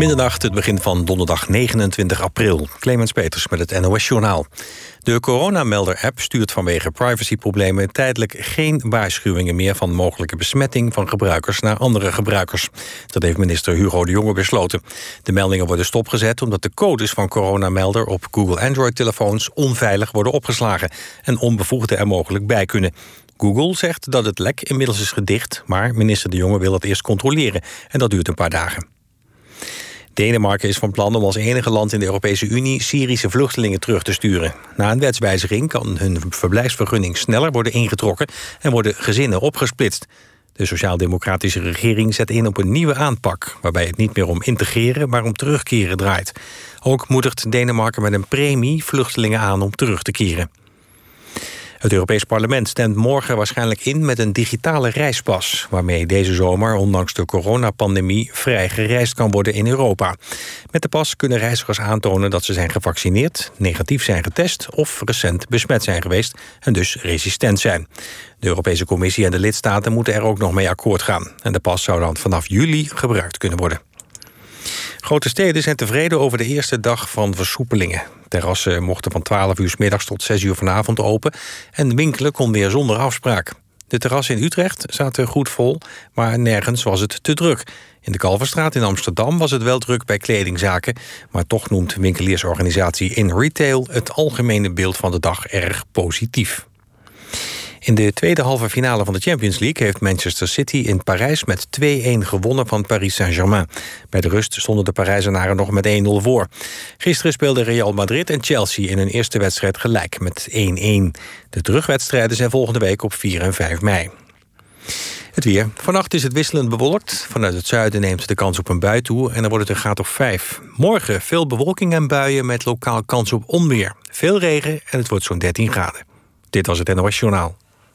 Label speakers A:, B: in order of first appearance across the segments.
A: Middernacht, het begin van donderdag 29 april. Clemens Peters met het NOS-journaal. De coronamelder-app stuurt vanwege privacyproblemen... tijdelijk geen waarschuwingen meer van mogelijke besmetting... van gebruikers naar andere gebruikers. Dat heeft minister Hugo de Jonge besloten. De meldingen worden stopgezet omdat de codes van coronamelder... op Google Android-telefoons onveilig worden opgeslagen... en onbevoegden er mogelijk bij kunnen. Google zegt dat het lek inmiddels is gedicht... maar minister de Jonge wil dat eerst controleren. En dat duurt een paar dagen. Denemarken is van plan om als enige land in de Europese Unie Syrische vluchtelingen terug te sturen. Na een wetswijziging kan hun verblijfsvergunning sneller worden ingetrokken en worden gezinnen opgesplitst. De sociaal-democratische regering zet in op een nieuwe aanpak, waarbij het niet meer om integreren, maar om terugkeren draait. Ook moedigt Denemarken met een premie vluchtelingen aan om terug te keren. Het Europees Parlement stemt morgen waarschijnlijk in met een digitale reispas... waarmee deze zomer, ondanks de coronapandemie... vrij gereisd kan worden in Europa. Met de pas kunnen reizigers aantonen dat ze zijn gevaccineerd... negatief zijn getest of recent besmet zijn geweest... en dus resistent zijn. De Europese Commissie en de lidstaten moeten er ook nog mee akkoord gaan. En de pas zou dan vanaf juli gebruikt kunnen worden. Grote steden zijn tevreden over de eerste dag van versoepelingen. Terrassen mochten van 12 uur s middags tot 6 uur vanavond open... en winkelen kon weer zonder afspraak. De terrassen in Utrecht zaten goed vol, maar nergens was het te druk. In de Kalverstraat in Amsterdam was het wel druk bij kledingzaken... maar toch noemt winkeliersorganisatie In Retail... het algemene beeld van de dag erg positief. In de tweede halve finale van de Champions League heeft Manchester City in Parijs met 2-1 gewonnen van Paris Saint-Germain. Bij de rust stonden de Parijzenaren nog met 1-0 voor. Gisteren speelden Real Madrid en Chelsea in hun eerste wedstrijd gelijk met 1-1. De terugwedstrijden zijn volgende week op 4 en 5 mei. Het weer. Vannacht is het wisselend bewolkt. Vanuit het zuiden neemt de kans op een bui toe en dan wordt het een graad of 5. Morgen veel bewolking en buien met lokaal kans op onweer. Veel regen en het wordt zo'n 13 graden. Dit was het NOS Journaal.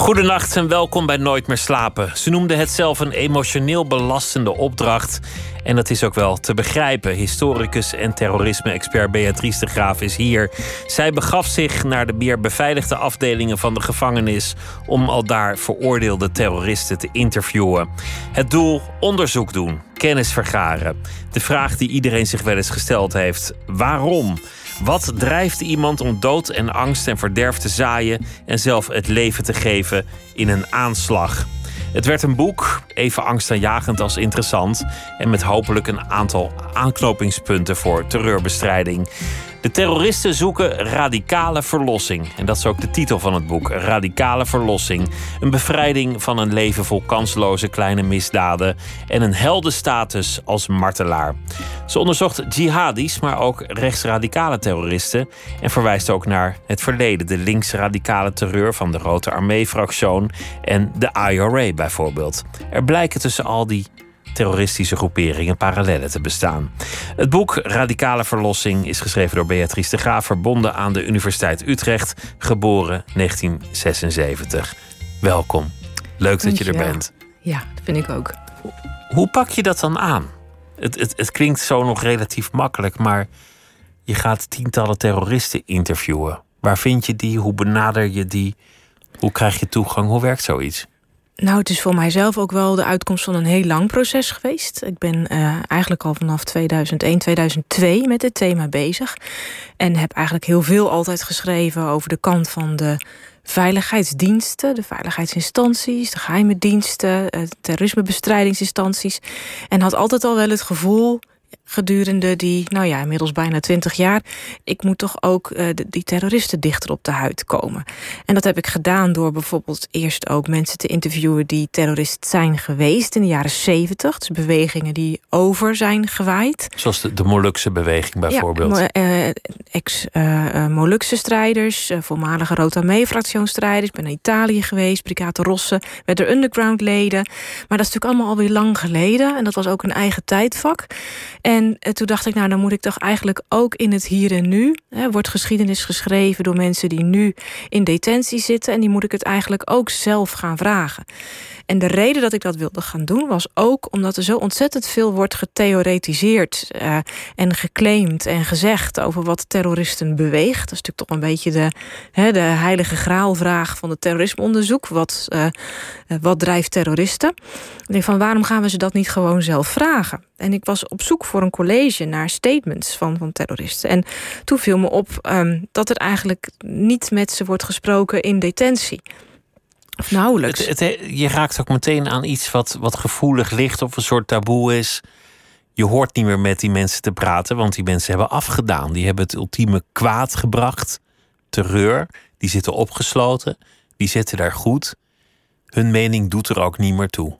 B: Goedenacht en welkom bij Nooit meer slapen. Ze noemde het zelf een emotioneel belastende opdracht. En dat is ook wel te begrijpen. Historicus en terrorisme-expert Beatrice de Graaf is hier. Zij begaf zich naar de meer beveiligde afdelingen van de gevangenis om al daar veroordeelde terroristen te interviewen. Het doel: onderzoek doen, kennis vergaren. De vraag die iedereen zich wel eens gesteld heeft: waarom? Wat drijft iemand om dood en angst en verderf te zaaien en zelf het leven te geven in een aanslag? Het werd een boek, even angstaanjagend als interessant. En met hopelijk een aantal aanknopingspunten voor terreurbestrijding. De terroristen zoeken radicale verlossing. En dat is ook de titel van het boek: Radicale Verlossing. Een bevrijding van een leven vol kansloze kleine misdaden. En een heldenstatus als martelaar. Ze onderzocht jihadis, maar ook rechtsradicale terroristen. En verwijst ook naar het verleden: de linksradicale terreur van de Rote Armee-fractie en de IRA bijvoorbeeld. Er blijken tussen al die terroristische groeperingen parallellen te bestaan. Het boek Radicale Verlossing is geschreven door Beatrice de Graaf, verbonden aan de Universiteit Utrecht, geboren 1976. Welkom. Leuk dat je er bent.
C: Ja, dat vind ik ook.
B: Hoe pak je dat dan aan? Het, het, het klinkt zo nog relatief makkelijk, maar je gaat tientallen terroristen interviewen. Waar vind je die? Hoe benader je die? Hoe krijg je toegang? Hoe werkt zoiets?
C: Nou, het is voor mijzelf ook wel de uitkomst van een heel lang proces geweest. Ik ben uh, eigenlijk al vanaf 2001, 2002 met dit thema bezig. En heb eigenlijk heel veel altijd geschreven over de kant van de veiligheidsdiensten, de veiligheidsinstanties, de geheime diensten, uh, terrorismebestrijdingsinstanties. En had altijd al wel het gevoel gedurende die, nou ja, inmiddels bijna twintig jaar... ik moet toch ook uh, die terroristen dichter op de huid komen. En dat heb ik gedaan door bijvoorbeeld eerst ook mensen te interviewen... die terrorist zijn geweest in de jaren zeventig. Dus bewegingen die over zijn gewaaid.
B: Zoals de, de Molukse beweging bijvoorbeeld. Ja,
C: uh, ex-Molukse uh, strijders, voormalige Rota-Mee-fractiestrijders. Ik ben naar Italië geweest, Brigade Rosse, werd er underground leden. Maar dat is natuurlijk allemaal alweer lang geleden. En dat was ook een eigen tijdvak. En eh, toen dacht ik, nou, dan moet ik toch eigenlijk ook in het hier en nu. Hè, wordt geschiedenis geschreven door mensen die nu in detentie zitten. En die moet ik het eigenlijk ook zelf gaan vragen. En de reden dat ik dat wilde gaan doen was ook omdat er zo ontzettend veel wordt getheoretiseerd uh, en geclaimd en gezegd over wat terroristen beweegt. Dat is natuurlijk toch een beetje de, hè, de heilige graalvraag van het terrorismeonderzoek. Wat, uh, wat drijft terroristen? Ik denk van waarom gaan we ze dat niet gewoon zelf vragen? En ik was op zoek voor een college naar statements van, van terroristen. En toen viel me op um, dat er eigenlijk niet met ze wordt gesproken in detentie. Of nauwelijks.
B: Je raakt ook meteen aan iets wat, wat gevoelig ligt of een soort taboe is. Je hoort niet meer met die mensen te praten, want die mensen hebben afgedaan. Die hebben het ultieme kwaad gebracht, terreur. Die zitten opgesloten, die zitten daar goed. Hun mening doet er ook niet meer toe.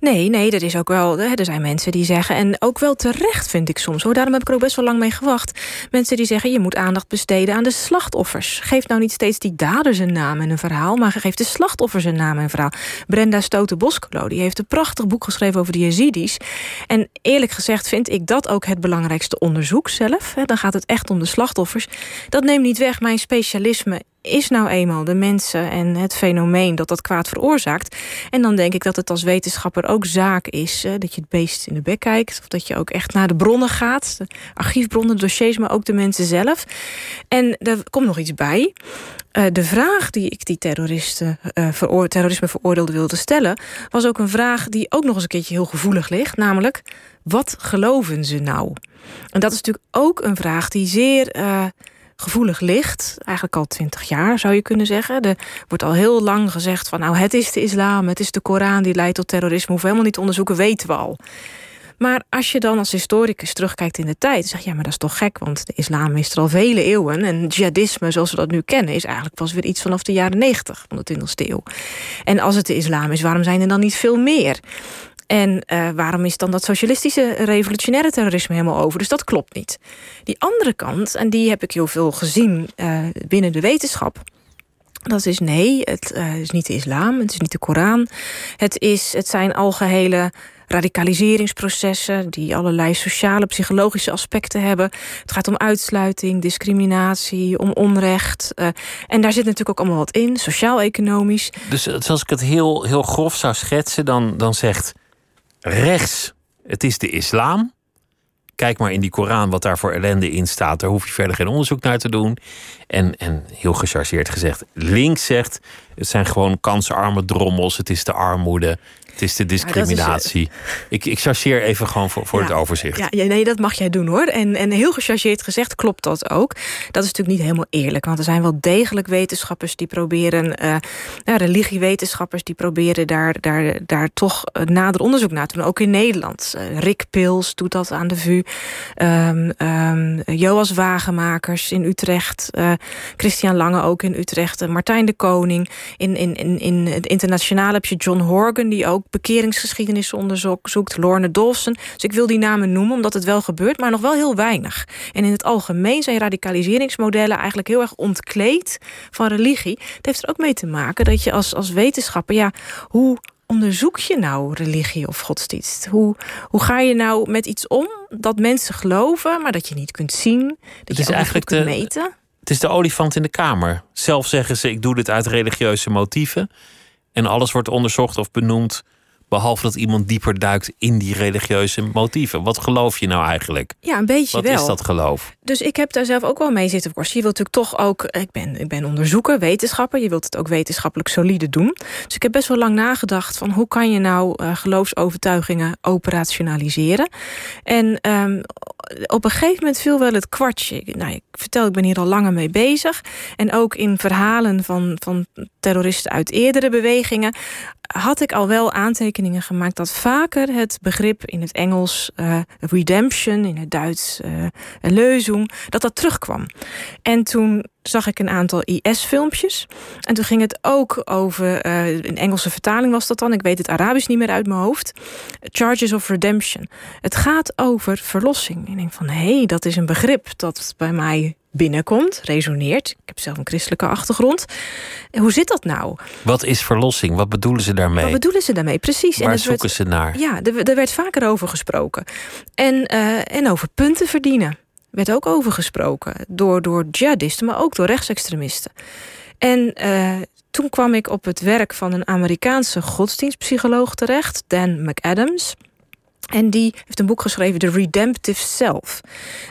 C: Nee, nee, dat is ook wel. Er zijn mensen die zeggen, en ook wel terecht vind ik soms hoor. Daarom heb ik er ook best wel lang mee gewacht. Mensen die zeggen: je moet aandacht besteden aan de slachtoffers. Geef nou niet steeds die daders een naam en een verhaal, maar geef de slachtoffers een naam en een verhaal. Brenda Stoten-Boskelo die heeft een prachtig boek geschreven over de Yazidis. En eerlijk gezegd vind ik dat ook het belangrijkste onderzoek zelf. Dan gaat het echt om de slachtoffers. Dat neemt niet weg mijn specialisme is nou eenmaal de mensen en het fenomeen dat dat kwaad veroorzaakt. En dan denk ik dat het als wetenschapper ook zaak is dat je het beest in de bek kijkt. Of dat je ook echt naar de bronnen gaat. De archiefbronnen, dossiers, maar ook de mensen zelf. En er komt nog iets bij. Uh, de vraag die ik die terroristen, uh, terrorisme veroordeelde wilde stellen... was ook een vraag die ook nog eens een keertje heel gevoelig ligt. Namelijk, wat geloven ze nou? En dat is natuurlijk ook een vraag die zeer... Uh, gevoelig ligt. Eigenlijk al twintig jaar zou je kunnen zeggen. Er wordt al heel lang gezegd van nou het is de islam, het is de Koran die leidt tot terrorisme. Hoeven helemaal niet te onderzoeken, weten we al. Maar als je dan als historicus terugkijkt in de tijd, zeg je ja, maar dat is toch gek, want de islam is er al vele eeuwen. En jihadisme, zoals we dat nu kennen, is eigenlijk pas weer iets vanaf de jaren negentig van de 20e eeuw. En als het de islam is, waarom zijn er dan niet veel meer? En uh, waarom is dan dat socialistische revolutionaire terrorisme helemaal over? Dus dat klopt niet. Die andere kant, en die heb ik heel veel gezien uh, binnen de wetenschap. Dat is nee, het uh, is niet de islam, het is niet de Koran. Het, is, het zijn algehele radicaliseringsprocessen die allerlei sociale, psychologische aspecten hebben. Het gaat om uitsluiting, discriminatie, om onrecht. En daar zit natuurlijk ook allemaal wat in, sociaal-economisch.
B: Dus als ik het heel, heel grof zou schetsen, dan, dan zegt rechts, het is de islam. Kijk maar in die Koran wat daar voor ellende in staat. Daar hoef je verder geen onderzoek naar te doen. En, en heel gechargeerd gezegd, links zegt... het zijn gewoon kansarme drommels, het is de armoede... Het is de discriminatie. Ja, is, uh... Ik, ik chargeer even gewoon voor, voor
C: ja,
B: het overzicht.
C: Ja, nee, dat mag jij doen hoor. En, en heel gechargeerd gezegd klopt dat ook. Dat is natuurlijk niet helemaal eerlijk. Want er zijn wel degelijk wetenschappers die proberen... Uh, ja, religiewetenschappers die proberen daar, daar, daar toch nader onderzoek naar te doen. Ook in Nederland. Uh, Rick Pils doet dat aan de VU. Um, um, Joas Wagenmakers in Utrecht. Christian Lange ook in Utrecht. Martijn de Koning. In, in, in, in het internationale heb je John Horgan... die ook bekeringsgeschiedenis onderzoekt. Lorne Dawson. Dus ik wil die namen noemen omdat het wel gebeurt, maar nog wel heel weinig. En in het algemeen zijn radicaliseringsmodellen eigenlijk heel erg ontkleed van religie. Het heeft er ook mee te maken dat je als, als wetenschapper, ja, hoe onderzoek je nou religie of godsdienst? Hoe, hoe ga je nou met iets om dat mensen geloven, maar dat je niet kunt zien, dat
B: het
C: je
B: is eigenlijk
C: kunt
B: de,
C: meten?
B: Het is de olifant in de kamer. Zelf zeggen ze: ik doe dit uit religieuze motieven. En alles wordt onderzocht of benoemd. Behalve dat iemand dieper duikt in die religieuze motieven. Wat geloof je nou eigenlijk?
C: Ja, een beetje
B: Wat
C: wel.
B: is dat geloof?
C: Dus ik heb daar zelf ook wel mee zitten worstelen. Je wilt natuurlijk toch ook... Ik ben, ik ben onderzoeker, wetenschapper. Je wilt het ook wetenschappelijk solide doen. Dus ik heb best wel lang nagedacht van... hoe kan je nou uh, geloofsovertuigingen operationaliseren? En um, op een gegeven moment viel wel het kwartje. Nou, ik vertel, ik ben hier al langer mee bezig. En ook in verhalen van, van terroristen uit eerdere bewegingen... had ik al wel aantekeningen gemaakt... dat vaker het begrip in het Engels uh, redemption... in het Duits uh, dat dat terugkwam. En toen zag ik een aantal IS-filmpjes. En toen ging het ook over, uh, een Engelse vertaling was dat dan, ik weet het Arabisch niet meer uit mijn hoofd. Charges of Redemption. Het gaat over verlossing. En ik denk van, hé, hey, dat is een begrip dat bij mij binnenkomt, resoneert. Ik heb zelf een christelijke achtergrond. En hoe zit dat nou?
B: Wat is verlossing? Wat bedoelen ze daarmee?
C: Wat bedoelen ze daarmee? Precies.
B: Waar zoeken ze naar?
C: Ja, er, er, werd vaker over gesproken. En, uh, en over punten verdienen werd ook over gesproken. Door, door jihadisten, maar ook door rechtsextremisten. En uh, toen kwam ik op het werk van een Amerikaanse godsdienstpsycholoog terecht, Dan McAdams. En die heeft een boek geschreven, The Redemptive Self.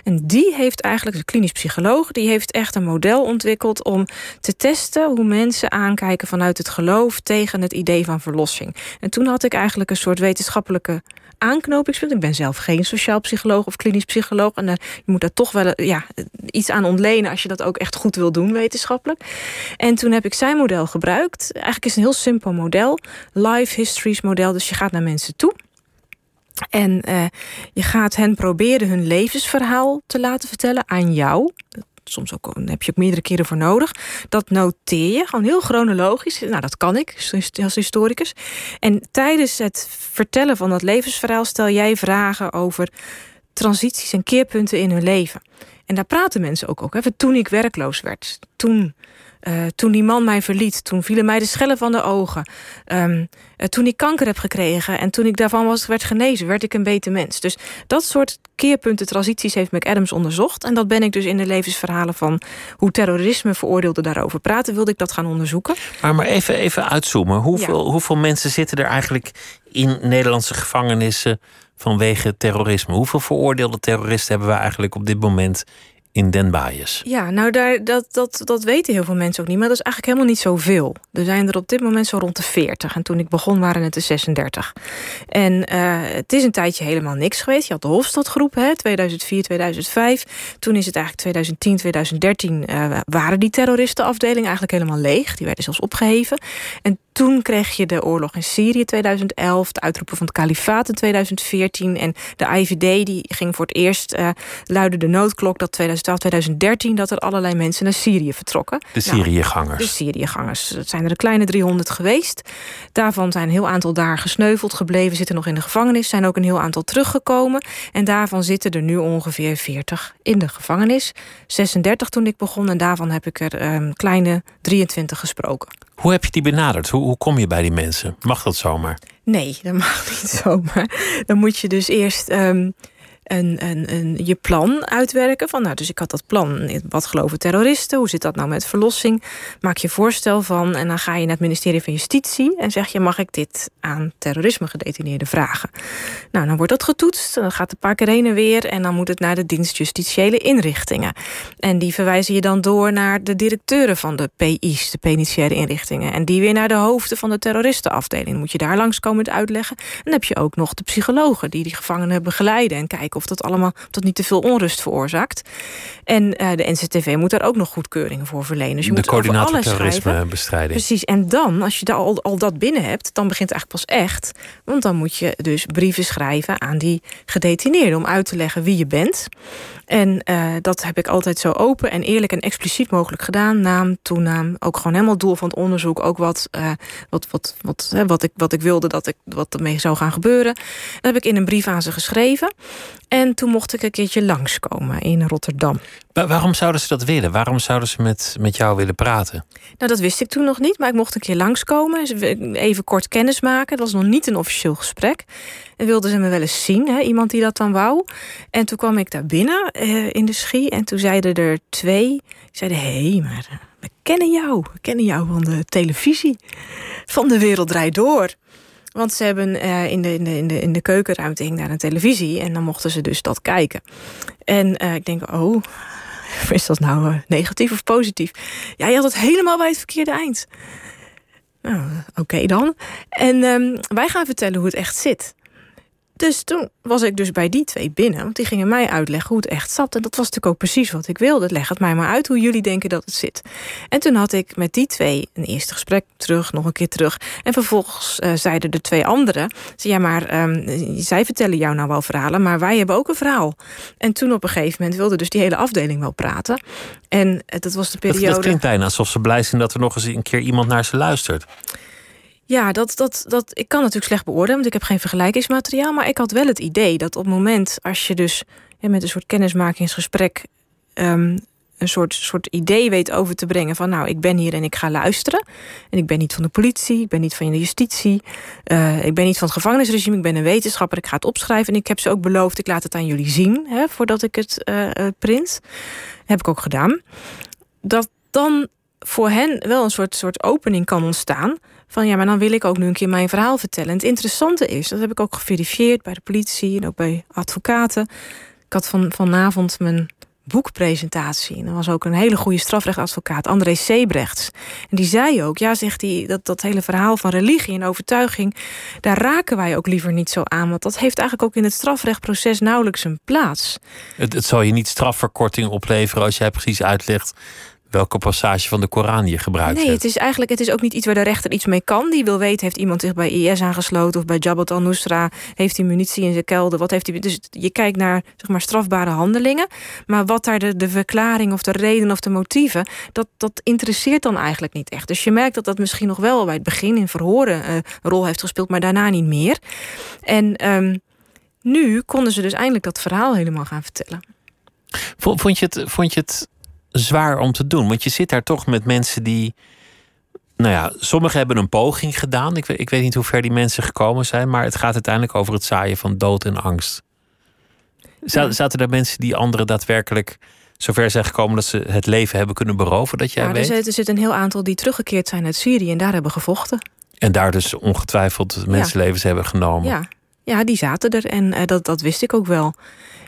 C: En die heeft eigenlijk, de klinisch psycholoog, die heeft echt een model ontwikkeld om te testen hoe mensen aankijken vanuit het geloof tegen het idee van verlossing. En toen had ik eigenlijk een soort wetenschappelijke aanknopingspunt. Ik ben zelf geen sociaal psycholoog of klinisch psycholoog. En uh, je moet daar toch wel ja, iets aan ontlenen als je dat ook echt goed wil doen, wetenschappelijk. En toen heb ik zijn model gebruikt. Eigenlijk is het een heel simpel model. Life histories model. Dus je gaat naar mensen toe. En uh, je gaat hen proberen hun levensverhaal te laten vertellen aan jou. Soms ook, heb je ook meerdere keren voor nodig. Dat noteer je, gewoon heel chronologisch. Nou, dat kan ik als historicus. En tijdens het vertellen van dat levensverhaal stel jij vragen over transities en keerpunten in hun leven. En daar praten mensen ook over. Toen ik werkloos werd, toen uh, toen die man mij verliet, toen vielen mij de schellen van de ogen. Um, uh, toen ik kanker heb gekregen en toen ik daarvan was, werd genezen, werd ik een beter mens. Dus dat soort keerpunten, transities heeft McAdams onderzocht. En dat ben ik dus in de levensverhalen van hoe terrorisme veroordeelden daarover praten, wilde ik dat gaan onderzoeken.
B: Maar, maar even, even uitzoomen. Hoeveel, ja. hoeveel mensen zitten er eigenlijk in Nederlandse gevangenissen vanwege terrorisme? Hoeveel veroordeelde terroristen hebben we eigenlijk op dit moment in Den Baaiers?
C: Ja, nou daar, dat, dat, dat weten heel veel mensen ook niet. Maar dat is eigenlijk helemaal niet zoveel. Er zijn er op dit moment zo rond de 40. En toen ik begon waren het de 36. En uh, het is een tijdje helemaal niks geweest. Je had de Hofstadgroep, hè, 2004, 2005. Toen is het eigenlijk 2010, 2013... Uh, waren die terroristenafdelingen eigenlijk helemaal leeg. Die werden zelfs opgeheven. En toen kreeg je de oorlog in Syrië 2011, de uitroepen van het kalifaat in 2014 en de IVD die ging voor het eerst uh, luidde de noodklok dat 2012, 2013 dat er allerlei mensen naar Syrië vertrokken.
B: De Syriëgangers.
C: Nou, de Syriëgangers. Dat zijn er een kleine 300 geweest. Daarvan zijn een heel aantal daar gesneuveld gebleven, zitten nog in de gevangenis, zijn ook een heel aantal teruggekomen en daarvan zitten er nu ongeveer 40 in de gevangenis. 36 toen ik begon en daarvan heb ik er een um, kleine 23 gesproken.
B: Hoe heb je die benaderd? Hoe, kom je bij die mensen? Mag dat zomaar?
C: Nee, dat mag niet zomaar. Dan moet je dus eerst um, een, je plan uitwerken. Van, nou, dus ik had dat plan. Wat geloven terroristen? Hoe zit dat nou met verlossing? Maak je voorstel van. En dan ga je naar het ministerie van Justitie. En zeg je: mag ik dit aan terrorisme gedetineerden vragen? Nou, dan wordt dat getoetst. Dan gaat de paar keer en weer. En dan moet het naar de dienst justitiële inrichtingen. En die verwijzen je dan door naar de directeuren van de PI's, de penitentiaire inrichtingen. En die weer naar de hoofden van de terroristenafdeling. Moet je daar langskomen uitleggen. En dan heb je ook nog de psychologen die die gevangenen begeleiden en kijken of dat allemaal of dat niet te veel onrust veroorzaakt. En uh, de NCTV moet daar ook nog goedkeuringen voor verlenen. Dus je
B: de
C: moet
B: coördinator terrorismebestrijding.
C: Precies. En dan, als je daar al, al dat binnen hebt, dan begint het eigenlijk pas echt. Want dan moet je dus brieven schrijven aan die gedetineerden om uit te leggen wie je bent. En uh, dat heb ik altijd zo open en eerlijk en expliciet mogelijk gedaan. Naam, toenaam, ook gewoon helemaal het doel van het onderzoek. Ook wat, uh, wat, wat, wat, hè, wat, ik, wat ik wilde dat ik, wat ermee zou gaan gebeuren. Dat heb ik in een brief aan ze geschreven. En toen mocht ik een keertje langskomen in Rotterdam.
B: Maar waarom zouden ze dat willen? Waarom zouden ze met, met jou willen praten?
C: Nou, dat wist ik toen nog niet, maar ik mocht een keer langskomen. Even kort kennis maken. Het was nog niet een officieel gesprek. En wilden ze me wel eens zien, hè? iemand die dat dan wou. En toen kwam ik daar binnen uh, in de schie. En toen zeiden er twee. Die zeiden: hé, hey, maar uh, we kennen jou. We kennen jou van de televisie. Van de wereld draait door. Want ze hebben uh, in, de, in, de, in, de, in de keukenruimte hing daar een televisie. En dan mochten ze dus dat kijken. En ik denk, oh, is dat nou negatief of positief? Ja, je had het helemaal bij het verkeerde eind. Nou, oké dan. En um, wij gaan vertellen hoe het echt zit. Dus toen was ik dus bij die twee binnen. Want die gingen mij uitleggen hoe het echt zat. En dat was natuurlijk ook precies wat ik wilde. Leg het mij maar uit hoe jullie denken dat het zit. En toen had ik met die twee een eerste gesprek terug, nog een keer terug. En vervolgens uh, zeiden de twee anderen... ja, maar um, zij vertellen jou nou wel verhalen... maar wij hebben ook een verhaal. En toen op een gegeven moment wilde dus die hele afdeling wel praten. En dat was de periode...
B: Dat, dat klinkt bijna alsof ze blij zijn dat er nog eens een keer iemand naar ze luistert.
C: Ja, dat, dat, dat, ik kan natuurlijk slecht beoordelen, want ik heb geen vergelijkingsmateriaal. Maar ik had wel het idee dat op het moment als je dus met een soort kennismakingsgesprek um, een soort, soort idee weet over te brengen van nou, ik ben hier en ik ga luisteren. En ik ben niet van de politie, ik ben niet van de justitie, uh, ik ben niet van het gevangenisregime, ik ben een wetenschapper, ik ga het opschrijven. En ik heb ze ook beloofd, ik laat het aan jullie zien hè, voordat ik het uh, print. heb ik ook gedaan. Dat dan voor hen wel een soort, soort opening kan ontstaan. Van ja, maar dan wil ik ook nu een keer mijn verhaal vertellen. En het interessante is, dat heb ik ook geverifieerd bij de politie en ook bij advocaten. Ik had van, vanavond mijn boekpresentatie. En er was ook een hele goede strafrechtadvocaat, André Sebrechts. En die zei ook, ja, zegt hij, dat, dat hele verhaal van religie en overtuiging, daar raken wij ook liever niet zo aan. Want dat heeft eigenlijk ook in het strafrechtproces nauwelijks een plaats.
B: Het, het zal je niet strafverkorting opleveren als jij precies uitlegt welke passage van de Koran je gebruikt
C: nee, het is eigenlijk het is ook niet iets waar de rechter iets mee kan. Die wil weten, heeft iemand zich bij IS aangesloten of bij Jabhat al-Nusra? Heeft hij munitie in zijn kelder? Wat heeft hij? Dus je kijkt naar zeg maar, strafbare handelingen. Maar wat daar de, de verklaring of de reden of de motieven, dat, dat interesseert dan eigenlijk niet echt. Dus je merkt dat dat misschien nog wel bij het begin in verhoren uh, een rol heeft gespeeld, maar daarna niet meer. En um, nu konden ze dus eindelijk dat verhaal helemaal gaan vertellen.
B: Vond je het, vond je het zwaar om te doen. Want je zit daar toch met mensen die. Nou ja, sommigen hebben een poging gedaan. Ik weet, ik weet niet hoe ver die mensen gekomen zijn. Maar het gaat uiteindelijk over het zaaien van dood en angst. Zaten er mensen die anderen daadwerkelijk zover zijn gekomen dat ze het leven hebben kunnen beroven, dat jij ja, weet?
C: Er zit, er zit een heel aantal die teruggekeerd zijn uit Syrië en daar hebben gevochten.
B: En daar dus ongetwijfeld mensenlevens hebben genomen.
C: Ja. ja, die zaten er en uh, dat, dat wist ik ook wel.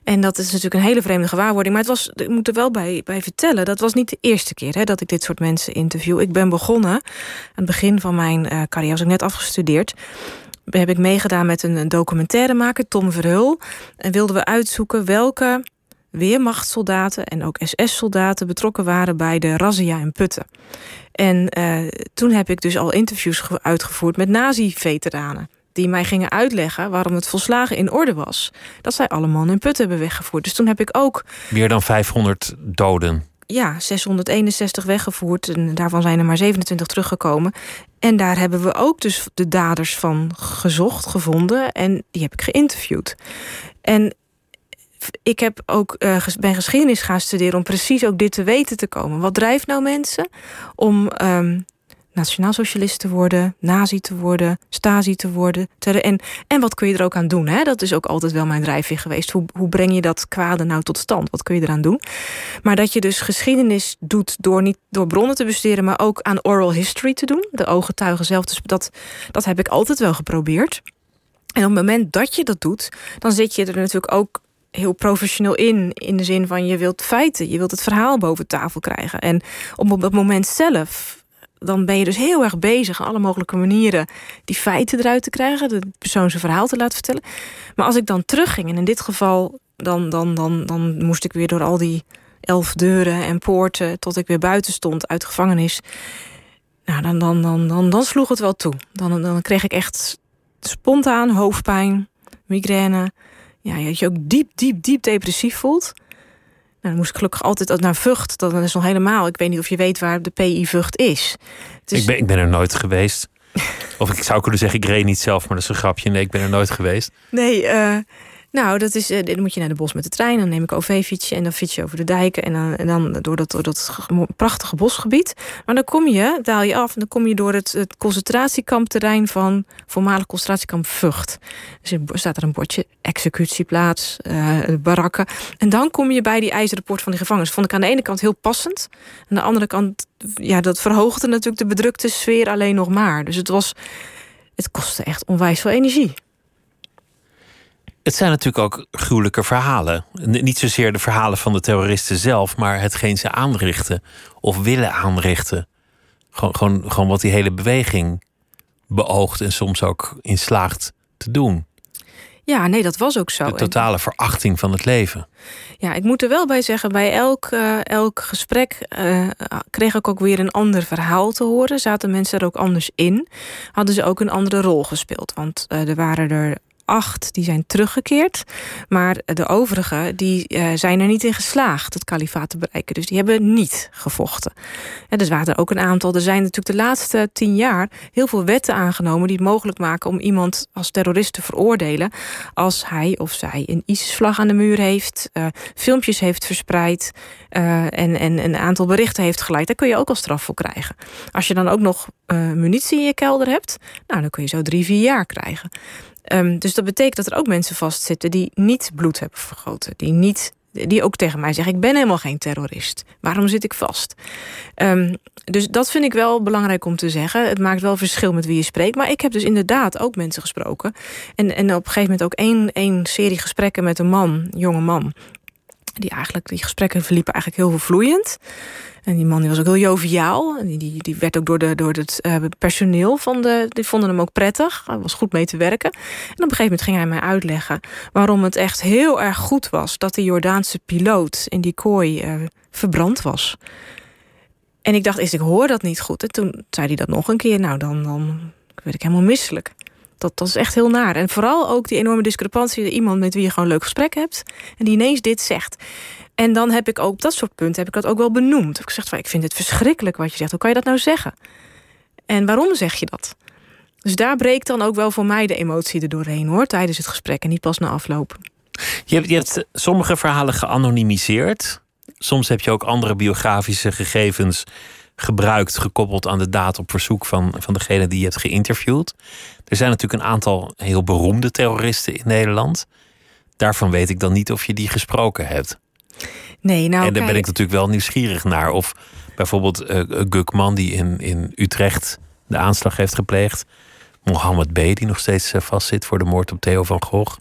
C: En dat is natuurlijk een hele vreemde gewaarwording. Maar het was, ik moet er wel bij, bij vertellen, dat was niet de eerste keer hè, dat ik dit soort mensen interview. Ik ben begonnen, aan het begin van mijn uh, carrière, was ik net afgestudeerd heb ik meegedaan met een documentairemaker, Tom Verhul. En wilden we uitzoeken welke weermachtssoldaten en ook SS-soldaten betrokken waren bij de razzia in Putten. En uh, toen heb ik dus al interviews uitgevoerd met nazi-veteranen die mij gingen uitleggen waarom het volslagen in orde was. Dat zij allemaal hun put hebben weggevoerd. Dus toen heb ik ook.
B: Meer dan 500 doden.
C: Ja, 661 weggevoerd. En daarvan zijn er maar 27 teruggekomen. En daar hebben we ook dus de daders van gezocht, gevonden. En die heb ik geïnterviewd. En ik heb ook, uh, ben geschiedenis gaan studeren om precies ook dit te weten te komen. Wat drijft nou mensen om um, nationaalsocialist te worden, nazi te worden, stasi te worden. En, en wat kun je er ook aan doen? Hè? Dat is ook altijd wel mijn drijfveer geweest. Hoe, hoe breng je dat kwade nou tot stand? Wat kun je eraan doen? Maar dat je dus geschiedenis doet door niet door bronnen te bestuderen, maar ook aan oral history te doen. De ooggetuigen zelf. Dus dat, dat heb ik altijd wel geprobeerd. En op het moment dat je dat doet, dan zit je er natuurlijk ook heel professioneel in. In de zin van je wilt feiten, je wilt het verhaal boven tafel krijgen. En op dat moment zelf dan ben je dus heel erg bezig, alle mogelijke manieren, die feiten eruit te krijgen, de persoon zijn verhaal te laten vertellen. Maar als ik dan terugging, en in dit geval, dan, dan, dan, dan moest ik weer door al die elf deuren en poorten tot ik weer buiten stond uit de gevangenis. Nou, dan, dan, dan, dan, dan sloeg het wel toe. Dan, dan kreeg ik echt spontaan hoofdpijn, migraine. Ja, dat je ook diep, diep, diep depressief voelt. Nou, dan moest ik gelukkig altijd naar Vught. Dat is nog helemaal. Ik weet niet of je weet waar de PI Vught is.
B: Ik, ben, ik ben er nooit geweest. of ik zou kunnen zeggen, ik reed niet zelf, maar dat is een grapje. Nee, ik ben er nooit geweest.
C: Nee, uh, nou, dat is, uh, dan moet je naar de bos met de trein. Dan neem ik OV-fietsje en dan fiets je over de dijken. En dan, dan door, dat, dat prachtige bosgebied. Maar dan kom je, daal je af en dan kom je door het, concentratiekampterrein van voormalig concentratiekamp Vught. Dus er staat er een bordje, executieplaats, uh, barakken. En dan kom je bij die ijzeren poort van die gevangenis. Vond ik aan de ene kant heel passend. Aan de andere kant, ja, dat verhoogde natuurlijk de bedrukte sfeer alleen nog maar. Dus het was, het kostte echt onwijs veel energie.
B: Het zijn natuurlijk ook gruwelijke verhalen. Niet zozeer de verhalen van de terroristen zelf, maar hetgeen ze aanrichten of willen aanrichten. Gewoon, gewoon, gewoon wat die hele beweging beoogt en soms ook in slaagt te doen.
C: Ja, nee, dat was ook zo.
B: De totale verachting van het leven.
C: Ja, ik moet er wel bij zeggen, bij elk, uh, elk gesprek uh, kreeg ik ook weer een ander verhaal te horen. Zaten mensen er ook anders in? Hadden ze ook een andere rol gespeeld? Want uh, er waren er acht die zijn teruggekeerd. Maar de overige die, uh, zijn er niet in geslaagd het kalifaat te bereiken. Dus die hebben niet gevochten. En dus waren er ook een aantal. Er zijn natuurlijk de laatste tien jaar heel veel wetten aangenomen die het mogelijk maken om iemand als terrorist te veroordelen. Als hij of zij een ISIS-vlag aan de muur heeft, uh, filmpjes heeft verspreid uh, en, en een aantal berichten heeft geleid. Daar kun je ook al straf voor krijgen. Als je dan ook nog munitie in je kelder hebt, nou, dan kun je zo drie, vier jaar krijgen. Um, dus dat betekent dat er ook mensen vastzitten die niet bloed hebben vergoten. Die, niet, die ook tegen mij zeggen: Ik ben helemaal geen terrorist. Waarom zit ik vast? Um, dus dat vind ik wel belangrijk om te zeggen. Het maakt wel verschil met wie je spreekt. Maar ik heb dus inderdaad ook mensen gesproken. En, en op een gegeven moment ook één, één serie gesprekken met een man, jonge man. Die eigenlijk, die gesprekken verliepen eigenlijk heel vloeiend. En die man die was ook heel joviaal. En die, die, die werd ook door, de, door het uh, personeel van de. Die vonden hem ook prettig. Hij was goed mee te werken. En op een gegeven moment ging hij mij uitleggen waarom het echt heel erg goed was dat de Jordaanse piloot in die kooi uh, verbrand was. En ik dacht, is ik hoor dat niet goed. En toen zei hij dat nog een keer. Nou, dan, dan werd ik helemaal misselijk. Dat, dat is echt heel naar. En vooral ook die enorme discrepantie. Iemand met wie je gewoon een leuk gesprek hebt. En die ineens dit zegt. En dan heb ik ook op dat soort punten heb ik dat ook wel benoemd. Ik zeg van, ik vind het verschrikkelijk wat je zegt. Hoe kan je dat nou zeggen? En waarom zeg je dat? Dus daar breekt dan ook wel voor mij de emotie er doorheen hoor, tijdens het gesprek en niet pas na afloop.
B: Je hebt, je hebt sommige verhalen geanonimiseerd. Soms heb je ook andere biografische gegevens gebruikt, gekoppeld aan de daad op verzoek van, van degene die je hebt geïnterviewd. Er zijn natuurlijk een aantal heel beroemde terroristen in Nederland. Daarvan weet ik dan niet of je die gesproken hebt.
C: Nee, nou,
B: en daar ben ik natuurlijk wel nieuwsgierig naar. Of bijvoorbeeld uh, Gukman, die in, in Utrecht de aanslag heeft gepleegd. Mohammed B., die nog steeds uh, vastzit voor de moord op Theo van Gogh.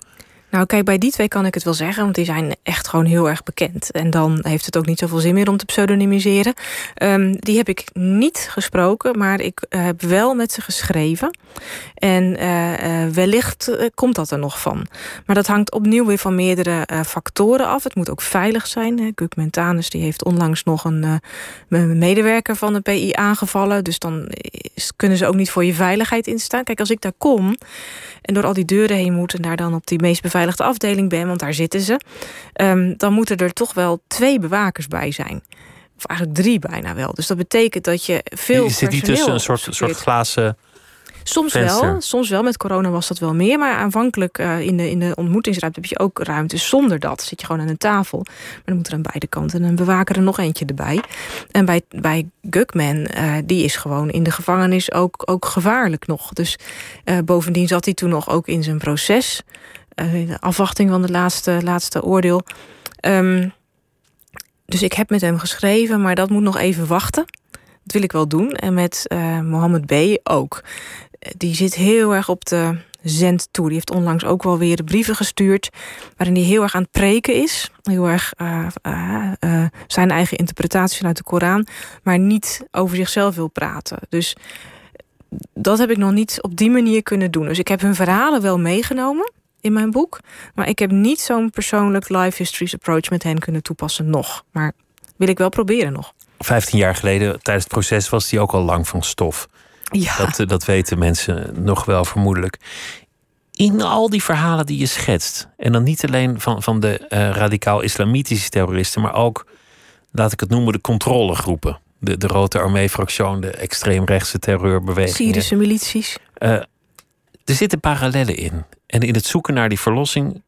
C: Nou, kijk, bij die twee kan ik het wel zeggen, want die zijn echt gewoon heel erg bekend. En dan heeft het ook niet zoveel zin meer om te pseudonymiseren. Um, die heb ik niet gesproken, maar ik uh, heb wel met ze geschreven. En uh, uh, wellicht komt dat er nog van. Maar dat hangt opnieuw weer van meerdere factoren af. Het moet ook veilig zijn. Guk Mentanus die heeft onlangs nog een, medewerker van de PI aangevallen. Dus dan kunnen ze ook niet voor je veiligheid instaan. Kijk, als ik daar kom en door al die deuren heen moet en daar dan op die meest beveiligde afdeling ben, want daar zitten ze, um, dan moeten er toch wel twee bewakers bij zijn. Of eigenlijk drie bijna wel. Dus dat betekent dat je veel. Je
B: zit niet tussen een soort, soort glazen
C: Soms wel, soms wel. Met corona was dat wel meer. Maar aanvankelijk uh, in, de, in de ontmoetingsruimte heb je ook ruimte. Zonder dat zit je gewoon aan een tafel. Maar dan moet er aan beide kanten een bewaker er nog eentje erbij. En bij, bij Gugman, uh, die is gewoon in de gevangenis ook, ook gevaarlijk nog. Dus uh, bovendien zat hij toen nog ook in zijn proces. De afwachting van het laatste, laatste oordeel. Um, dus ik heb met hem geschreven, maar dat moet nog even wachten. Dat wil ik wel doen. En met uh, Mohammed B. ook die zit heel erg op de zend toe. Die heeft onlangs ook wel weer brieven gestuurd... waarin hij heel erg aan het preken is. Heel erg uh, zijn eigen interpretatie vanuit de Koran... maar niet over zichzelf wil praten. Dus dat heb ik nog niet op die manier kunnen doen. Dus ik heb hun verhalen wel meegenomen in mijn boek... maar ik heb niet zo'n persoonlijk life histories approach met hen kunnen toepassen nog. Maar wil ik wel proberen nog.
B: Vijftien jaar geleden, tijdens het proces, was hij ook al lang van stof.
C: Ja.
B: Dat, eh, dat weten mensen nog wel vermoedelijk. In al die verhalen die je schetst, en dan niet alleen van, van de uh, radicaal-islamitische terroristen, maar ook, laat ik het noemen, de controlegroepen. De, de Rode Armee-fractie, de extreemrechtse terreurbeweging.
C: Syrische milities.
B: Uh, er zitten parallellen in. En in het zoeken naar die verlossing,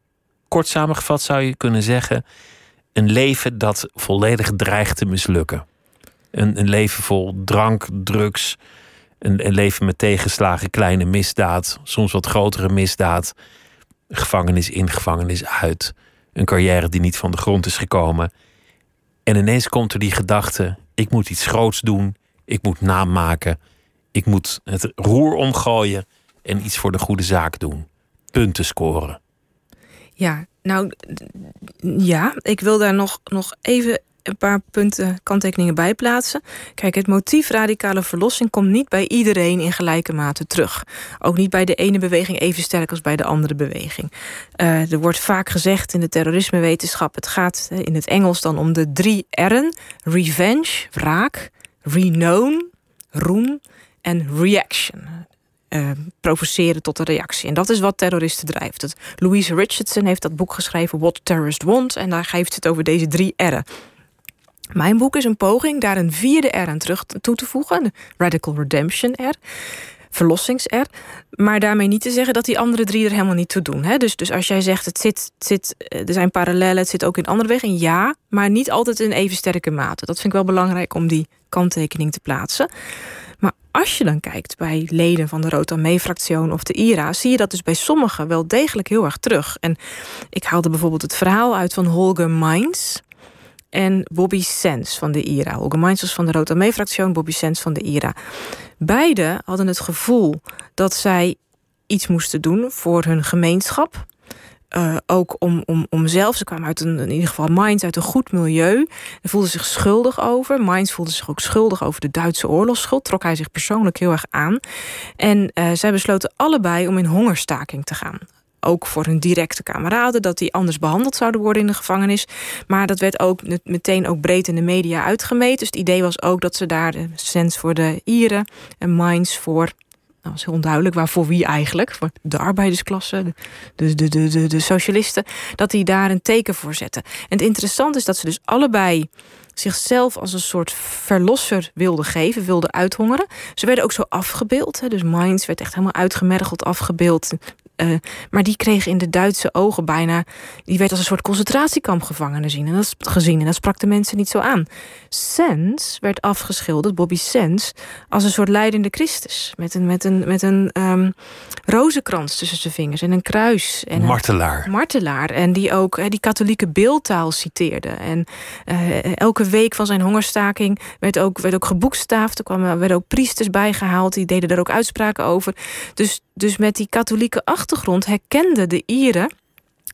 B: kort samengevat zou je kunnen zeggen: een leven dat volledig dreigt te mislukken. Een, een leven vol drank, drugs, een, een leven met tegenslagen, kleine misdaad, soms wat grotere misdaad. Gevangenis in, gevangenis uit. Een carrière die niet van de grond is gekomen. En ineens komt er die gedachte: ik moet iets groots doen, ik moet naam maken, ik moet het roer omgooien en iets voor de goede zaak doen. Punten scoren.
C: Ja, nou ja, ik wil daar nog, nog even een paar punten, kanttekeningen bij plaatsen. Kijk, het motief radicale verlossing komt niet bij iedereen in gelijke mate terug. Ook niet bij de ene beweging even sterk als bij de andere beweging. Uh, er wordt vaak gezegd in de terrorismewetenschap: het gaat in het Engels dan om de drie R'en: revenge, wraak, renown, roem en reaction. Uh, provoceren tot een reactie. En dat is wat terroristen drijft. Louise Richardson heeft dat boek geschreven, What Terrorists Want. En daar geeft het over deze drie R'en. Mijn boek is een poging daar een vierde R aan terug toe te voegen, Radical Redemption R verlossings-R. Maar daarmee niet te zeggen dat die andere drie er helemaal niet toe doen. Hè? Dus, dus als jij zegt, het zit, zit, eh, er zijn parallellen, het zit ook in andere wegen. Ja, maar niet altijd in even sterke mate. Dat vind ik wel belangrijk om die kanttekening te plaatsen. Maar als je dan kijkt bij leden van de Rotamee-fractie of de IRA... zie je dat dus bij sommigen wel degelijk heel erg terug. En ik haalde bijvoorbeeld het verhaal uit van Holger Mainz en Bobby Sens van de IRA. Holger Mainz was van de Rotamee-fractie, Bobby Sens van de IRA. Beide hadden het gevoel dat zij iets moesten doen voor hun gemeenschap. Uh, ook om, om, om zelf, ze kwamen uit een, in ieder geval Mainz uit een goed milieu. En voelde zich schuldig over. Mainz voelde zich ook schuldig over de Duitse oorlogsschuld. Trok hij zich persoonlijk heel erg aan. En uh, zij besloten allebei om in hongerstaking te gaan ook voor hun directe kameraden, dat die anders behandeld zouden worden in de gevangenis. Maar dat werd ook meteen ook breed in de media uitgemeten. Dus het idee was ook dat ze daar de sens voor de Ieren en Mainz voor dat was heel onduidelijk waarvoor wie eigenlijk. Voor de arbeidersklasse, de, de, de, de, de socialisten. Dat die daar een teken voor zetten. En het interessante is dat ze dus allebei zichzelf als een soort verlosser wilden geven, wilden uithongeren. Ze werden ook zo afgebeeld. Hè, dus Mainz werd echt helemaal uitgemergeld afgebeeld. Uh, maar die kreeg in de Duitse ogen bijna... die werd als een soort concentratiekamp gevangen gezien. En dat, gezien, en dat sprak de mensen niet zo aan. Sens werd afgeschilderd, Bobby Sens... als een soort leidende Christus. Met een, met een, met een um, rozenkrans tussen zijn vingers en een kruis. En
B: martelaar.
C: Een martelaar. En die ook die katholieke beeldtaal citeerde. En uh, elke week van zijn hongerstaking werd ook, werd ook geboekstaafd. Er kwamen, werden ook priesters bijgehaald. Die deden daar ook uitspraken over. Dus, dus met die katholieke achtergrond herkende de Ieren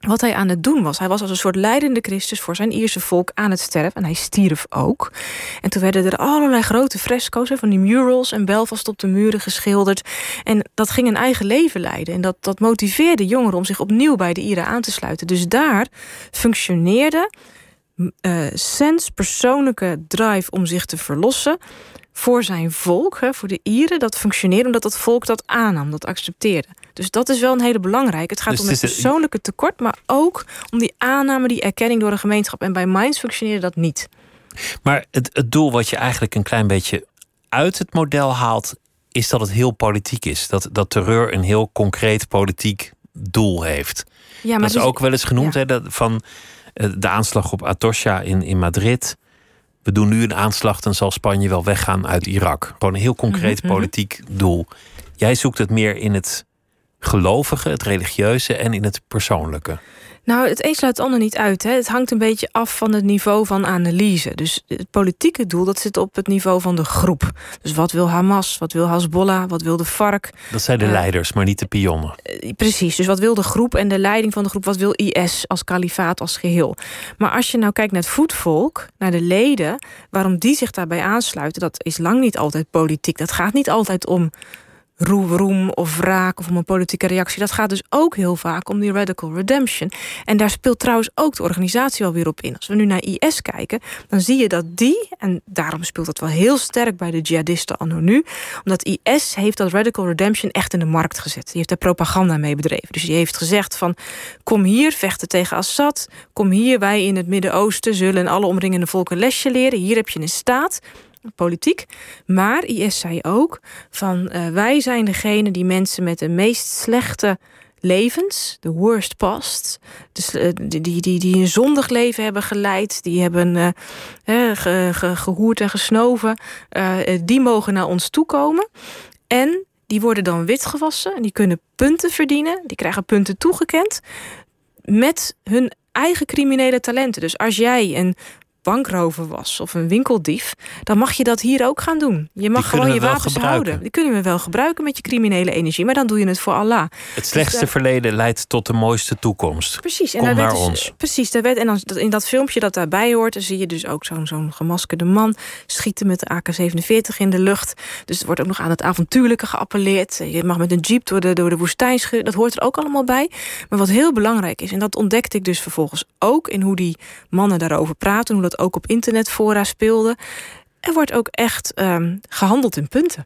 C: wat hij aan het doen was. Hij was als een soort leidende Christus voor zijn Ierse volk aan het sterven. En hij stierf ook. En toen werden er allerlei grote fresco's van die murals en Belfast op de muren geschilderd. En dat ging een eigen leven leiden. En dat, dat motiveerde jongeren om zich opnieuw bij de Ieren aan te sluiten. Dus daar functioneerde uh, Sens persoonlijke drive om zich te verlossen voor zijn volk, hè, voor de Ieren, dat functioneerde omdat dat volk dat aannam, dat accepteerde. Dus dat is wel een hele belangrijke. Het gaat dus om het persoonlijke tekort, maar ook om die aanname, die erkenning door een gemeenschap. En bij Minds functioneerde dat niet.
B: Maar het, het doel wat je eigenlijk een klein beetje uit het model haalt, is dat het heel politiek is. Dat, dat terreur een heel concreet politiek doel heeft. Ja, maar dat is dus- ook wel eens genoemd hè, dat van eh, de aanslag op Atocha in, in Madrid. We doen nu een aanslag, dan zal Spanje wel weggaan uit Irak. Gewoon een heel concreet mhm, mhm. politiek doel. Jij zoekt het meer in het gelovige, het religieuze en in het persoonlijke.
C: Nou, het een sluit het ander niet uit. Hè. Het hangt een beetje af van het niveau van analyse. Dus het politieke doel dat zit op het niveau van de groep. Dus wat wil Hamas, wat wil Hezbollah, wat wil de FARC?
B: Dat zijn de uh, leiders, maar niet de pionnen.
C: Uh, precies, dus wat wil de groep en de leiding van de groep? Wat wil IS als kalifaat, als geheel? Maar als je nou kijkt naar het voetvolk, naar de leden... waarom die zich daarbij aansluiten, dat is lang niet altijd politiek. Dat gaat niet altijd om roem of wraak of om een politieke reactie. Dat gaat dus ook heel vaak om die radical redemption. En daar speelt trouwens ook de organisatie wel weer op in. Als we nu naar IS kijken, dan zie je dat die... en daarom speelt dat wel heel sterk bij de jihadisten anno nu... omdat IS heeft dat radical redemption echt in de markt gezet. Die heeft daar propaganda mee bedreven. Dus die heeft gezegd van... kom hier, vechten tegen Assad. Kom hier, wij in het Midden-Oosten zullen alle omringende volken lesje leren. Hier heb je een staat politiek. Maar IS zei ook van uh, wij zijn degene die mensen met de meest slechte levens, de worst past, dus, uh, die, die, die een zondig leven hebben geleid, die hebben uh, ge, ge, gehoerd en gesnoven, die mogen naar ons toekomen. En die worden dan witgewassen en die kunnen punten verdienen, die krijgen punten toegekend met hun eigen criminele talenten. Dus als jij een bankrover was of een winkeldief, dan mag je dat hier ook gaan doen. Je mag gewoon je wapens houden. Die kunnen we wel gebruiken met je criminele energie, maar dan doe je het voor Allah.
B: Het slechtste dus verleden leidt tot de mooiste toekomst.
C: Precies,
B: en Kom naar
C: dus,
B: ons.
C: Precies, daar werd, en dan, in dat filmpje dat daarbij hoort, dan zie je dus ook zo'n zo'n gemaskerde man schieten met de AK-47 in de lucht. Dus er wordt ook nog aan het avontuurlijke geappelleerd. Je mag met een jeep door de, door de woestijn. Dat hoort er ook allemaal bij. Maar wat heel belangrijk is, en dat ontdekte ik dus vervolgens ook in hoe die mannen daarover praten, hoe dat ook op internetfora speelde. Er wordt ook echt um, gehandeld in punten.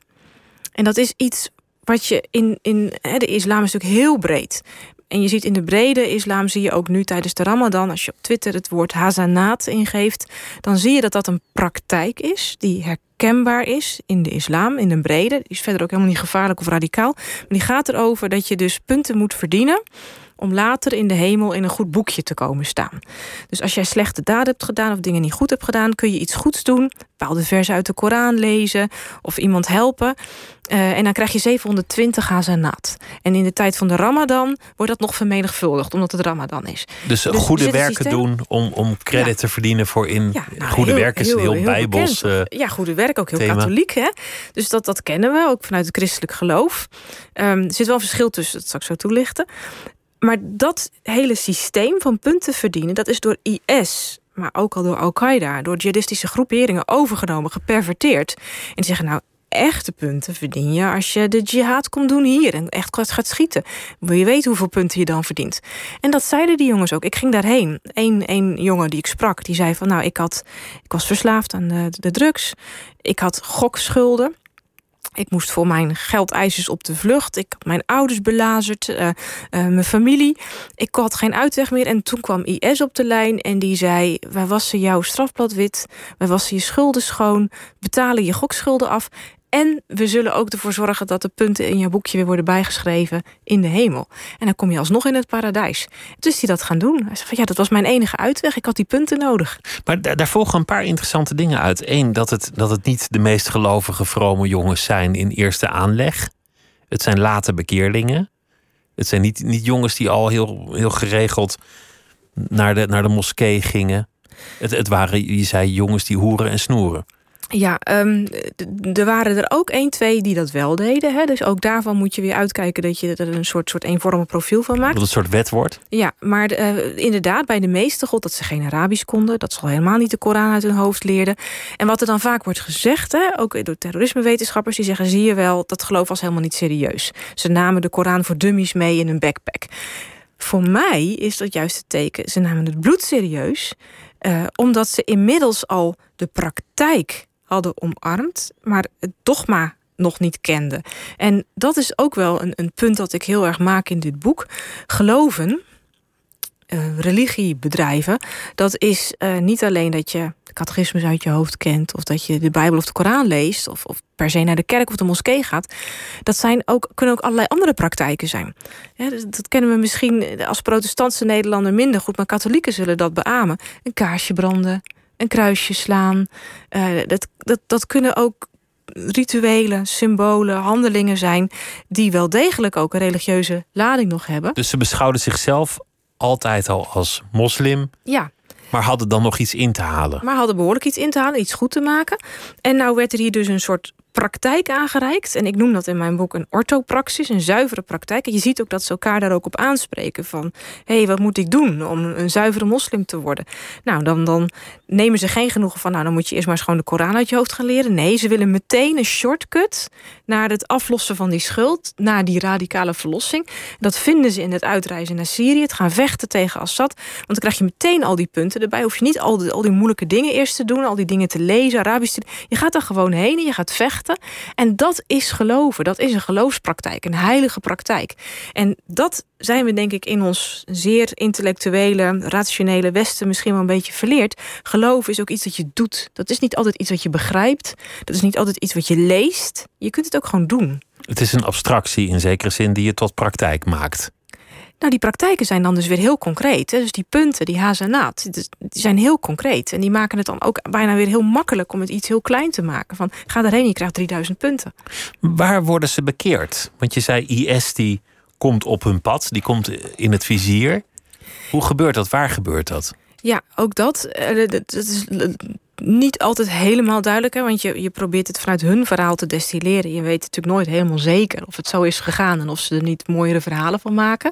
C: En dat is iets wat je in, in de islam is natuurlijk heel breed. En je ziet in de brede islam, zie je ook nu tijdens de Ramadan, als je op Twitter het woord hazanaat ingeeft, dan zie je dat dat een praktijk is die herkenbaar is in de islam, in de brede. Die is verder ook helemaal niet gevaarlijk of radicaal. Maar die gaat erover dat je dus punten moet verdienen om later in de hemel in een goed boekje te komen staan. Dus als jij slechte daden hebt gedaan of dingen niet goed hebt gedaan, kun je iets goeds doen, bepaalde versen uit de Koran lezen of iemand helpen. Uh, en dan krijg je 720 hazenat. En in de tijd van de Ramadan wordt dat nog vermenigvuldigd, omdat het Ramadan is.
B: Dus, dus goede werken doen om, om credit te verdienen voor in ja, nou, goede werk is heel, heel, heel bijbels. Uh,
C: ja, goede werk ook heel thema. katholiek. Hè? Dus dat, dat kennen we ook vanuit het christelijk geloof. Um, er zit wel een verschil tussen, dat zal ik zo toelichten. Maar dat hele systeem van punten verdienen, dat is door IS, maar ook al door Al-Qaeda, door jihadistische groeperingen overgenomen, geperverteerd. En die zeggen nou, echte punten verdien je als je de jihad komt doen hier en echt gaat schieten. Wil je weten hoeveel punten je dan verdient? En dat zeiden die jongens ook. Ik ging daarheen. Eén jongen die ik sprak, die zei van nou, ik, had, ik was verslaafd aan de drugs. Ik had gokschulden. Ik moest voor mijn geldeisers op de vlucht. Ik had mijn ouders belazerd, uh, uh, mijn familie. Ik had geen uitweg meer. En toen kwam IS op de lijn en die zei... wij wassen jouw strafblad wit, wij wassen je schulden schoon... betalen je gokschulden af... En we zullen ook ervoor zorgen dat de punten in je boekje weer worden bijgeschreven in de hemel. En dan kom je alsnog in het paradijs. Dus die dat gaan doen. Hij zei van ja, dat was mijn enige uitweg. Ik had die punten nodig.
B: Maar daar volgen een paar interessante dingen uit. Eén, dat het, dat het niet de meest gelovige, vrome jongens zijn in eerste aanleg. Het zijn late bekeerlingen. Het zijn niet, niet jongens die al heel, heel geregeld naar de, naar de moskee gingen. Het, het waren, je zei, jongens die hoeren en snoeren.
C: Ja, um, er waren er ook één, twee die dat wel deden. Hè? Dus ook daarvan moet je weer uitkijken dat je er een soort, soort eenvormig profiel van maakt.
B: Dat het een soort wet wordt?
C: Ja, maar uh, inderdaad, bij de meeste God dat ze geen Arabisch konden. Dat ze al helemaal niet de Koran uit hun hoofd leerden. En wat er dan vaak wordt gezegd, hè, ook door terrorismewetenschappers, die zeggen: zie je wel, dat geloof was helemaal niet serieus. Ze namen de Koran voor dummies mee in een backpack. Voor mij is dat juist het teken. Ze namen het bloed serieus, uh, omdat ze inmiddels al de praktijk omarmd, maar het dogma nog niet kenden. En dat is ook wel een, een punt dat ik heel erg maak in dit boek. Geloven, uh, religie bedrijven, dat is uh, niet alleen dat je de catechismus uit je hoofd kent, of dat je de Bijbel of de Koran leest, of, of per se naar de kerk of de moskee gaat. Dat zijn ook, kunnen ook allerlei andere praktijken zijn. Ja, dat, dat, kennen we misschien als protestantse Nederlander minder goed, maar katholieken zullen dat beamen. Een kaarsje branden, een kruisje slaan. Uh, dat, dat, dat kunnen ook rituelen, symbolen, handelingen zijn die wel degelijk ook een religieuze lading nog hebben.
B: Dus ze beschouwden zichzelf altijd al als moslim.
C: Ja.
B: Maar hadden dan nog iets in te halen.
C: Maar hadden behoorlijk iets in te halen, iets goed te maken. En nou werd er hier dus een soort praktijk aangereikt. En ik noem dat in mijn boek een orthopraxis, een zuivere praktijk. En je ziet ook dat ze elkaar daar ook op aanspreken. Van, hé, hey, wat moet ik doen om een zuivere moslim te worden? Nou, dan, dan nemen ze geen genoegen van... nou, dan moet je eerst maar eens gewoon de Koran uit je hoofd gaan leren. Nee, ze willen meteen een shortcut naar het aflossen van die schuld... naar die radicale verlossing. Dat vinden ze in het uitreizen naar Syrië. Het gaan vechten tegen Assad. Want dan krijg je meteen al die punten erbij. Hoef je niet al die, al die moeilijke dingen eerst te doen... al die dingen te lezen, Arabisch te... Je gaat daar gewoon heen en je gaat vechten en dat is geloven. Dat is een geloofspraktijk, een heilige praktijk. En dat zijn we denk ik in ons zeer intellectuele, rationele Westen misschien wel een beetje verleerd. Geloof is ook iets dat je doet. Dat is niet altijd iets wat je begrijpt. Dat is niet altijd iets wat je leest. Je kunt het ook gewoon doen.
B: Het is een abstractie in zekere zin die je tot praktijk maakt.
C: Nou, die praktijken zijn dan dus weer heel concreet. Hè? Dus die punten, die hazenaat, die zijn heel concreet. En die maken het dan ook bijna weer heel makkelijk om het iets heel klein te maken. Van ga daarheen, je krijgt 3000 punten.
B: Waar worden ze bekeerd? Want je zei IS die komt op hun pad, die komt in het vizier. Hoe gebeurt dat? Waar gebeurt dat?
C: Ja, ook dat. Eh, dat is niet altijd helemaal duidelijk. Hè? Want je, je probeert het vanuit hun verhaal te destilleren. Je weet natuurlijk nooit helemaal zeker of het zo is gegaan... en of ze er niet mooiere verhalen van maken.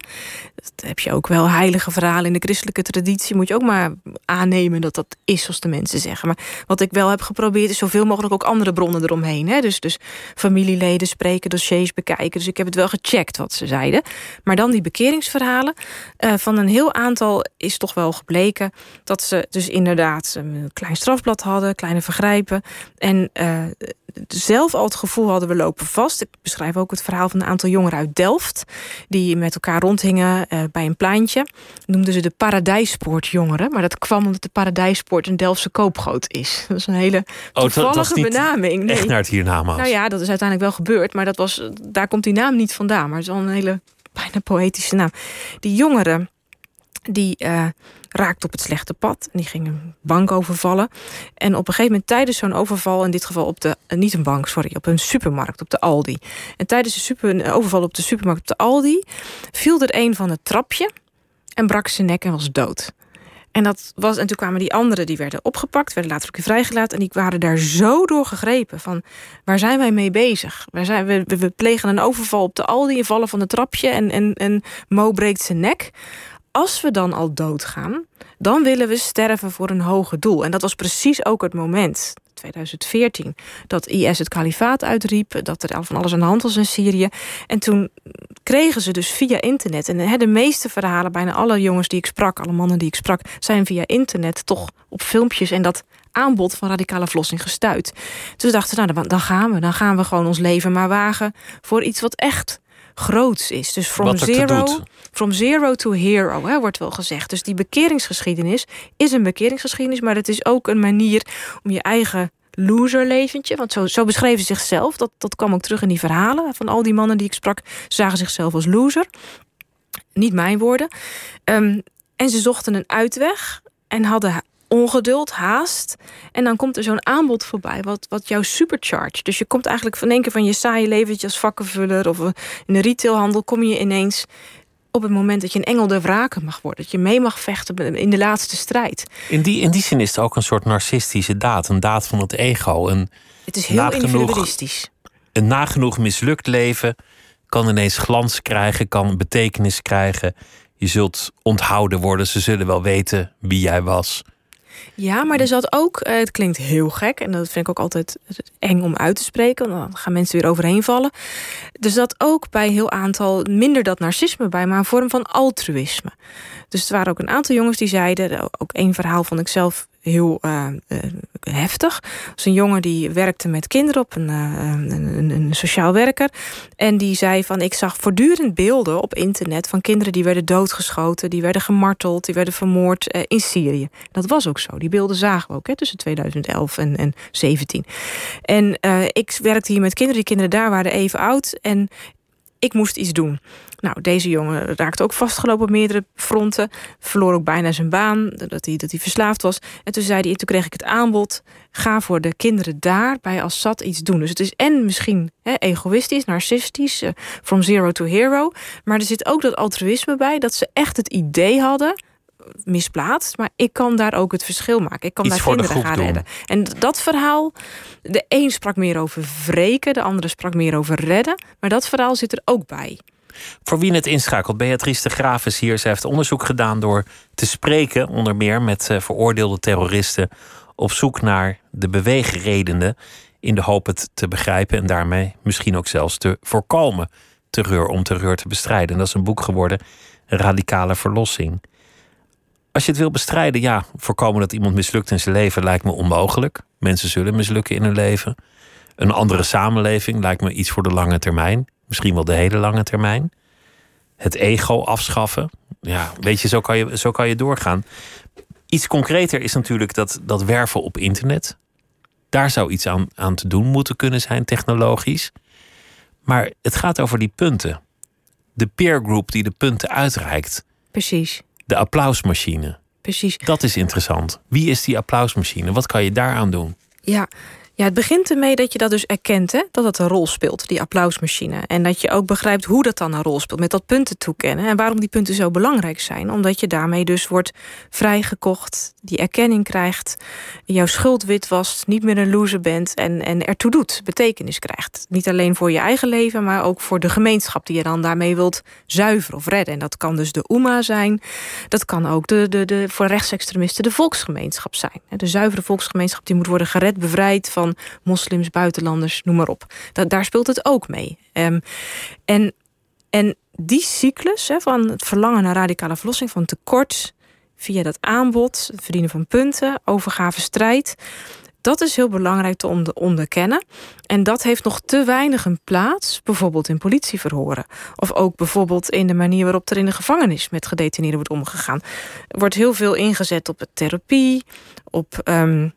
C: Dat heb je ook wel heilige verhalen in de christelijke traditie. Moet je ook maar aannemen dat dat is zoals de mensen zeggen. Maar wat ik wel heb geprobeerd is zoveel mogelijk ook andere bronnen eromheen. Hè? Dus, dus familieleden spreken, dossiers bekijken. Dus ik heb het wel gecheckt wat ze zeiden. Maar dan die bekeringsverhalen. Uh, van een heel aantal is toch wel gebleken... dat ze dus inderdaad een klein strafblad gehad hadden, kleine vergrijpen. En uh, zelf al het gevoel hadden we lopen vast. Ik beschrijf ook het verhaal van een aantal jongeren uit Delft. Die met elkaar rondhingen uh, bij een pleintje. Noemden ze de Paradijspoortjongeren. Maar dat kwam omdat de Paradijspoort een Delftse koopgoot is. Dat is een hele toevallige oh, benaming.
B: Nee. Echt naar het hiernamaals.
C: Nou ja, dat is uiteindelijk wel gebeurd. Maar dat was, daar komt die naam niet vandaan. Maar het is al een hele bijna poëtische naam. Die jongeren die uh, raakte op het slechte pad. Die ging een bank overvallen. En op een gegeven moment tijdens zo'n overval... in dit geval op de... Uh, niet een bank, sorry, op een supermarkt, op de Aldi. En tijdens de super, overval op de supermarkt op de Aldi... viel er een van het trapje en brak zijn nek en was dood. En, dat was, en toen kwamen die anderen, die werden opgepakt... werden later ook weer vrijgelaten... en die waren daar zo door gegrepen van... waar zijn wij mee bezig? Waar zijn, we, we, plegen een overval op de Aldi... en vallen van het trapje en, en, en Mo breekt zijn nek als we dan al doodgaan, dan willen we sterven voor een hoger doel. En dat was precies ook het moment, 2014, dat IS het kalifaat uitriep, dat er van alles aan de hand was in Syrië. En toen kregen ze dus via internet, en de meeste verhalen, bijna alle jongens die ik sprak, alle mannen die ik sprak, zijn via internet toch op filmpjes en dat aanbod van radicale verlossing gestuurd. Dus dachten nou dan gaan we, dan gaan we gewoon ons leven maar wagen voor iets wat echt groots is. Dus from zero, from zero to hero, hè, wordt wel gezegd. Dus die bekeringsgeschiedenis is een bekeringsgeschiedenis, maar het is ook een manier om je eigen loserleventje, want zo, zo beschreven ze zichzelf. Dat, dat kwam ook terug in die verhalen van al die mannen die ik sprak, zagen zichzelf als loser. Niet mijn woorden. Um, en ze zochten een uitweg en hadden ongeduld, haast. En dan komt er zo'n aanbod voorbij, wat, wat jou supercharge. Dus je komt eigenlijk van één keer van je saaie leventje als vakkenvuller of in de retailhandel, kom je ineens op het moment dat je een engel der wraken mag worden. Dat je mee mag vechten in de laatste strijd.
B: In die, in die zin is het ook een soort narcistische daad. Een daad van het ego. Een
C: het is heel individualistisch.
B: Een nagenoeg mislukt leven kan ineens glans krijgen, kan betekenis krijgen. Je zult onthouden worden. Ze zullen wel weten wie jij was.
C: Ja, maar er zat ook, eh, het klinkt heel gek en dat vind ik ook altijd eng om uit te spreken, want dan gaan mensen weer overheen vallen. Er zat ook bij heel aantal minder dat narcisme bij, maar een vorm van altruïsme. Dus er waren ook een aantal jongens die zeiden, ook één verhaal vond ik zelf heel uh, uh, heftig. een jongen die werkte met kinderen op een, uh, een, een, sociaal werker. En die zei van ik zag voortdurend beelden op internet van kinderen die werden doodgeschoten, die werden gemarteld, die werden vermoord in Syrië. Dat was ook zo. Die beelden zagen we ook hè, tussen 2011 en, en 17. En ik werkte hier met kinderen. Die kinderen daar waren even oud. En ik moest iets doen. Nou, deze jongen raakte ook vastgelopen op meerdere fronten. Verloor ook bijna zijn baan, dat hij, dat hij verslaafd was. En toen zei hij, toen kreeg ik het aanbod... ga voor de kinderen daar bij Assad iets doen. Dus het is en misschien hè, egoïstisch, narcistisch... Uh, from zero to hero. Maar er zit ook dat altruïsme bij... dat ze echt het idee hadden misplaatst, maar ik kan daar ook het verschil maken. Ik kan
B: Iets
C: daar kinderen gaan redden. En dat verhaal, de een sprak meer over wreken, de andere sprak meer over redden, maar dat verhaal zit er ook bij.
B: Voor wie het inschakelt, Beatrice de Graaf is hier. Ze heeft onderzoek gedaan door te spreken, onder meer met uh, veroordeelde terroristen, op zoek naar de beweegredenen in de hoop het te begrijpen en daarmee misschien ook zelfs te voorkomen terreur om terreur te bestrijden. En dat is een boek geworden, Radicale Verlossing. Als je het wil bestrijden, ja, voorkomen dat iemand mislukt in zijn leven lijkt me onmogelijk. Mensen zullen mislukken in hun leven. Een andere samenleving lijkt me iets voor de lange termijn. Misschien wel de hele lange termijn. Het ego afschaffen. Ja, weet je, zo kan je, zo kan je doorgaan. Iets concreter is natuurlijk dat, dat werven op internet. Daar zou iets aan, aan te doen moeten kunnen zijn, technologisch. Maar het gaat over die punten. De peer group die de punten uitreikt.
C: Precies.
B: De applausmachine.
C: Precies.
B: Dat is interessant. Wie is die applausmachine? Wat kan je daaraan doen?
C: Ja, ja, het begint ermee dat je dat dus erkent, hè? dat dat een rol speelt, die applausmachine. En dat je ook begrijpt hoe dat dan een rol speelt, met dat punten toekennen. En waarom die punten zo belangrijk zijn. Omdat je daarmee dus wordt vrijgekocht, die erkenning krijgt, jouw schuld wit was, niet meer een loser bent en, en ertoe doet, betekenis krijgt. Niet alleen voor je eigen leven, maar ook voor de gemeenschap die je dan daarmee wilt zuiveren of redden. En dat kan dus de OEMA zijn, dat kan ook de, de, de, voor rechtsextremisten de volksgemeenschap zijn. De zuivere volksgemeenschap die moet worden gered, bevrijd van moslims, buitenlanders, noem maar op. Daar speelt het ook mee. Um, en, en die cyclus van het verlangen naar radicale verlossing, van tekort, via dat aanbod, het verdienen van punten, overgave strijd. Dat is heel belangrijk te onderkennen. En dat heeft nog te weinig een plaats, bijvoorbeeld in politieverhoren. Of ook bijvoorbeeld in de manier waarop er in de gevangenis met gedetineerden wordt omgegaan. Er wordt heel veel ingezet op therapie, op ehm,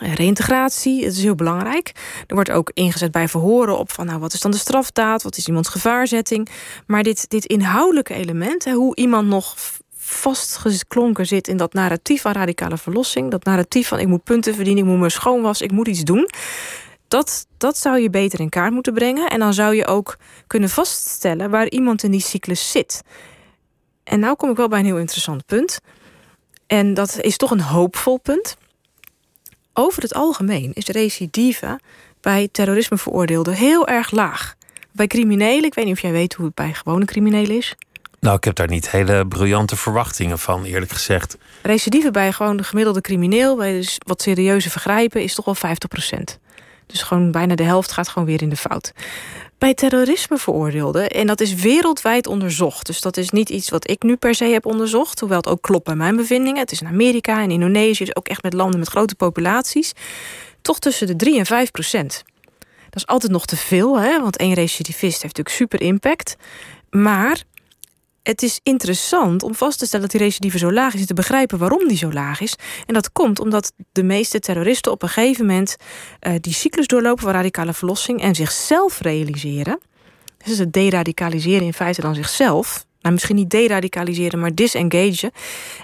C: Reïntegratie, het is heel belangrijk. Er wordt ook ingezet bij verhoren op van nou, wat is dan de strafdaad, wat is iemands gevaarzetting. Maar dit, dit inhoudelijke element, hoe iemand nog vastgeklonken zit in dat narratief van radicale verlossing, dat narratief van ik moet punten verdienen, ik moet me schoonwas, ik moet iets doen. Dat, dat zou je beter in kaart moeten brengen. En dan zou je ook kunnen vaststellen waar iemand in die cyclus zit. En nou kom ik wel bij een heel interessant punt. En dat is toch een hoopvol punt over het algemeen is recidive bij terrorisme veroordeelden heel erg laag. Bij criminelen, ik weet niet of jij weet hoe het bij gewone criminelen is.
B: Nou, ik heb daar niet hele briljante verwachtingen van, eerlijk gezegd.
C: Recidive bij gewoon de gemiddelde crimineel, bij dus wat serieuze vergrijpen, is toch wel 50%. Dus gewoon bijna de helft gaat gewoon weer in de fout bij terrorisme veroordeelden. En dat is wereldwijd onderzocht. Dus dat is niet iets wat ik nu per se heb onderzocht. Hoewel het ook klopt bij mijn bevindingen. Het is in Amerika en Indonesië, dus ook echt met landen met grote populaties. Toch tussen de 3 en 5 procent. Dat is altijd nog te veel, hè? want één recidivist heeft natuurlijk super impact. Maar het is interessant om vast te stellen dat die recidive zo laag is... en te begrijpen waarom die zo laag is. En dat komt omdat de meeste terroristen op een gegeven moment... Uh, die cyclus doorlopen van radicale verlossing... en zichzelf realiseren. Dus het deradicaliseren in feite dan zichzelf. Nou, misschien niet deradicaliseren, maar disengagen.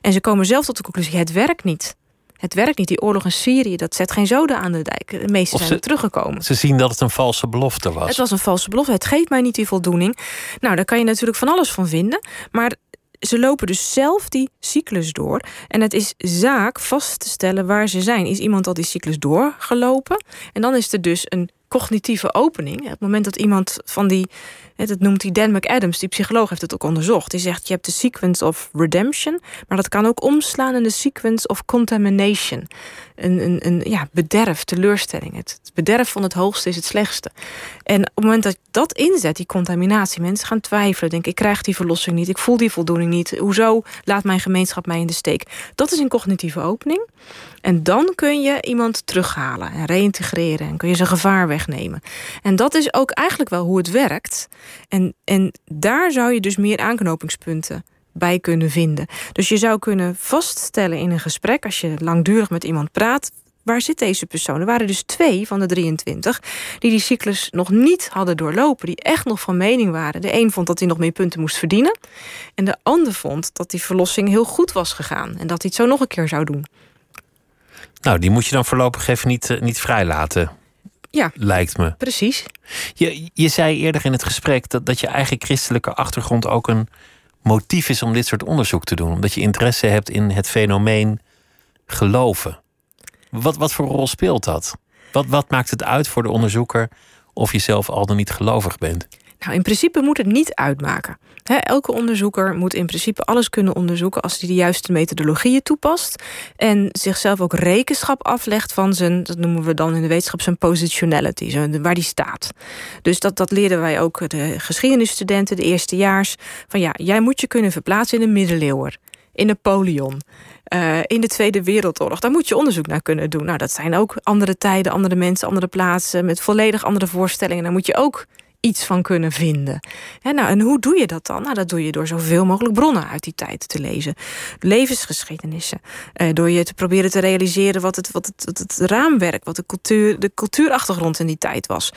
C: En ze komen zelf tot de conclusie, het werkt niet het werkt niet. Die oorlog in Syrië, dat zet geen zoden aan de dijk. De meesten zijn er teruggekomen.
B: Ze zien dat het een valse belofte was.
C: Het was een valse belofte. Het geeft mij niet die voldoening. Nou, daar kan je natuurlijk van alles van vinden. Maar ze lopen dus zelf die cyclus door. En het is zaak vast te stellen waar ze zijn. Is iemand al die cyclus doorgelopen? En dan is er dus een cognitieve opening. Op het moment dat iemand van die dat noemt hij Dan McAdams, die psycholoog, heeft het ook onderzocht. Die zegt, je hebt de sequence of redemption... maar dat kan ook omslaan in de sequence of contamination. Een, een, een ja, bederf, teleurstelling. Het, bederf van het hoogste is het slechtste. En op het moment dat dat inzet, die contaminatie... mensen gaan twijfelen, denken, ik krijg die verlossing niet... ik voel die voldoening niet, hoezo laat mijn gemeenschap mij in de steek? Dat is een cognitieve opening. En dan kun je iemand terughalen en reïntegreren... en kun je zijn gevaar wegnemen. En dat is ook eigenlijk wel hoe het werkt... En, en daar zou je dus meer aanknopingspunten bij kunnen vinden. Dus je zou kunnen vaststellen in een gesprek, als je langdurig met iemand praat, waar zit deze persoon? Er waren dus twee van de 23 die die cyclus nog niet hadden doorlopen, die echt nog van mening waren. De een vond dat hij nog meer punten moest verdienen, en de ander vond dat die verlossing heel goed was gegaan en dat hij het zo nog een keer zou doen.
B: Nou, die moet je dan voorlopig even niet, uh, niet vrijlaten.
C: Ja,
B: lijkt me.
C: Precies.
B: Je, je zei eerder in het gesprek dat, dat je eigen christelijke achtergrond ook een motief is om dit soort onderzoek te doen. Omdat je interesse hebt in het fenomeen geloven. Wat, wat voor rol speelt dat? Wat, wat maakt het uit voor de onderzoeker of je zelf al dan niet gelovig bent?
C: Nou, in principe moet het niet uitmaken. elke onderzoeker moet in principe alles kunnen onderzoeken als hij de juiste methodologieën toepast. En zichzelf ook rekenschap aflegt van zijn, dat noemen we dan in de wetenschap, zijn positionality, zijn, waar die staat. Dus dat, dat leerden wij ook de geschiedenisstudenten, de eerstejaars. Van ja, jij moet je kunnen verplaatsen in de middeleeuwen, in Napoleon. Uh, in de Tweede Wereldoorlog. Daar moet je onderzoek naar kunnen doen. Nou, dat zijn ook andere tijden, andere mensen, andere plaatsen... met volledig andere voorstellingen. Daar moet je ook iets van kunnen vinden. En, nou, en hoe doe je dat dan? Nou, dat doe je door zoveel mogelijk bronnen uit die tijd te lezen. Levensgeschiedenissen. Eh, door je te proberen te realiseren wat het, wat het, het, het raamwerk, wat de, cultuur, de cultuurachtergrond in die tijd was.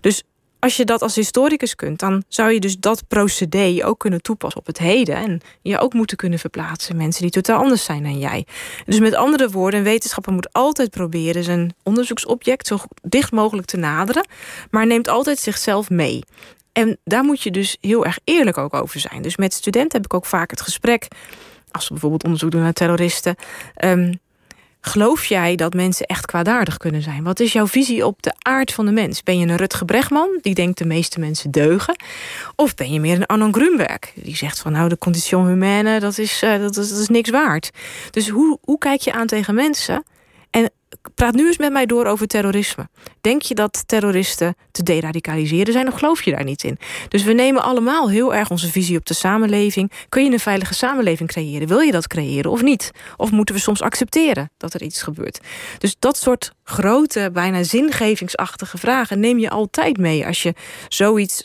C: Dus als je dat als historicus kunt, dan zou je dus dat procedé ook kunnen toepassen op het heden. En je ook moeten kunnen verplaatsen. Mensen die totaal anders zijn dan jij. Dus met andere woorden, een wetenschapper moet altijd proberen zijn onderzoeksobject zo dicht mogelijk te naderen. Maar neemt altijd zichzelf mee. En daar moet je dus heel erg eerlijk ook over zijn. Dus met studenten heb ik ook vaak het gesprek. Als ze bijvoorbeeld onderzoek doen naar terroristen. Um, Geloof jij dat mensen echt kwaadaardig kunnen zijn? Wat is jouw visie op de aard van de mens? Ben je een Rutger Bregman, die denkt de meeste mensen deugen? Of ben je meer een Arnon Grunberg, die zegt van nou de condition humaine, dat is, uh, dat dat is niks waard. Dus hoe, hoe kijk je aan tegen mensen? En praat nu eens met mij door over terrorisme. Denk je dat terroristen te deradicaliseren zijn of geloof je daar niet in? Dus we nemen allemaal heel erg onze visie op de samenleving. Kun je een veilige samenleving creëren? Wil je dat creëren of niet? Of moeten we soms accepteren dat er iets gebeurt? Dus dat soort grote, bijna zingevingsachtige vragen neem je altijd mee als je zoiets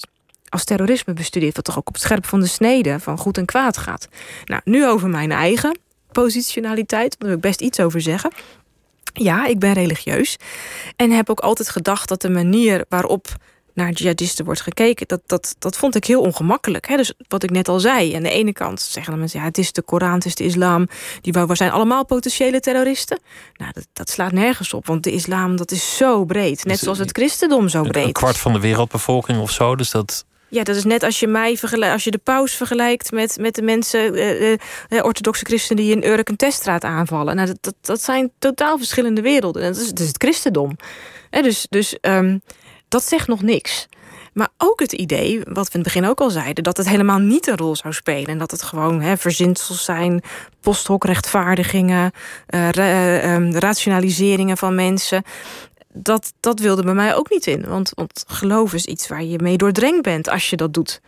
C: als terrorisme bestudeert, wat toch ook op het scherp van de snede van goed en kwaad gaat. Nou, nu over mijn eigen positionaliteit, daar wil ik best iets over zeggen. Ja, ik ben religieus. En heb ook altijd gedacht dat de manier waarop naar jihadisten wordt gekeken, dat, dat, dat vond ik heel ongemakkelijk. Hè? Dus wat ik net al zei, aan de ene kant zeggen de mensen, ja, het is de Koran, het is de islam, die we zijn allemaal potentiële terroristen. Nou, dat, dat slaat nergens op, want de islam dat is zo breed, net dus, zoals het christendom zo breed.
B: Een kwart van de wereldbevolking of zo, dus dat.
C: Ja, dat is net als je mij als je de paus vergelijkt met, met de mensen, uh, uh, orthodoxe christenen die in Urk een teststraat aanvallen. Nou, dat, dat, zijn totaal verschillende werelden. Dat is, het christendom. Dus dus um, dat zegt nog niks. Maar ook het idee, wat we in het begin ook al zeiden, dat het helemaal niet een rol zou spelen. En dat het gewoon verzinsels zijn, posthokrechtvaardigingen, uh, rationaliseringen van mensen dat, dat wilde bij mij ook niet in. Want, want geloof is iets waar je mee doordrenkt bent als je dat doet.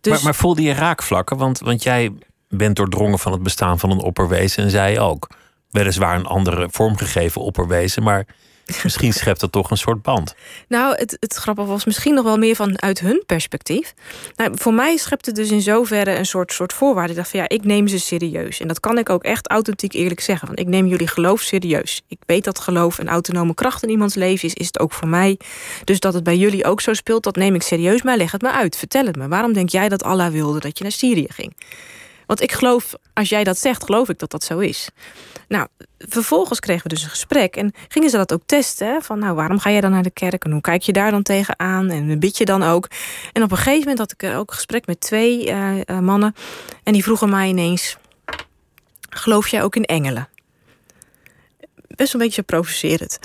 B: Dus... Maar, maar voelde je raakvlakken? Want, want jij bent doordrongen van het bestaan van een opperwezen en zij ook. Weliswaar een andere vormgegeven opperwezen, maar Misschien schept dat toch een soort band.
C: Nou, het, het grappige was misschien nog wel meer vanuit hun perspectief. Nou, voor mij schept het dus in zoverre een soort, soort voorwaarde. Ik dacht van ja, ik neem ze serieus. En dat kan ik ook echt authentiek eerlijk zeggen. Want ik neem jullie geloof serieus. Ik weet dat geloof een autonome kracht in iemands leven is, is het ook voor mij. Dus dat het bij jullie ook zo speelt, dat neem ik serieus. Maar leg het me uit. Vertel het me. Waarom denk jij dat Allah wilde dat je naar Syrië ging? Want ik geloof, als jij dat zegt, geloof ik dat dat zo is. Nou, vervolgens kregen we dus een gesprek en gingen ze dat ook testen. Van nou, waarom ga jij dan naar de kerk en hoe kijk je daar dan tegenaan en bid je dan ook? En op een gegeven moment had ik ook een gesprek met twee uh, mannen en die vroegen mij ineens: geloof jij ook in engelen? Best een beetje provocerend.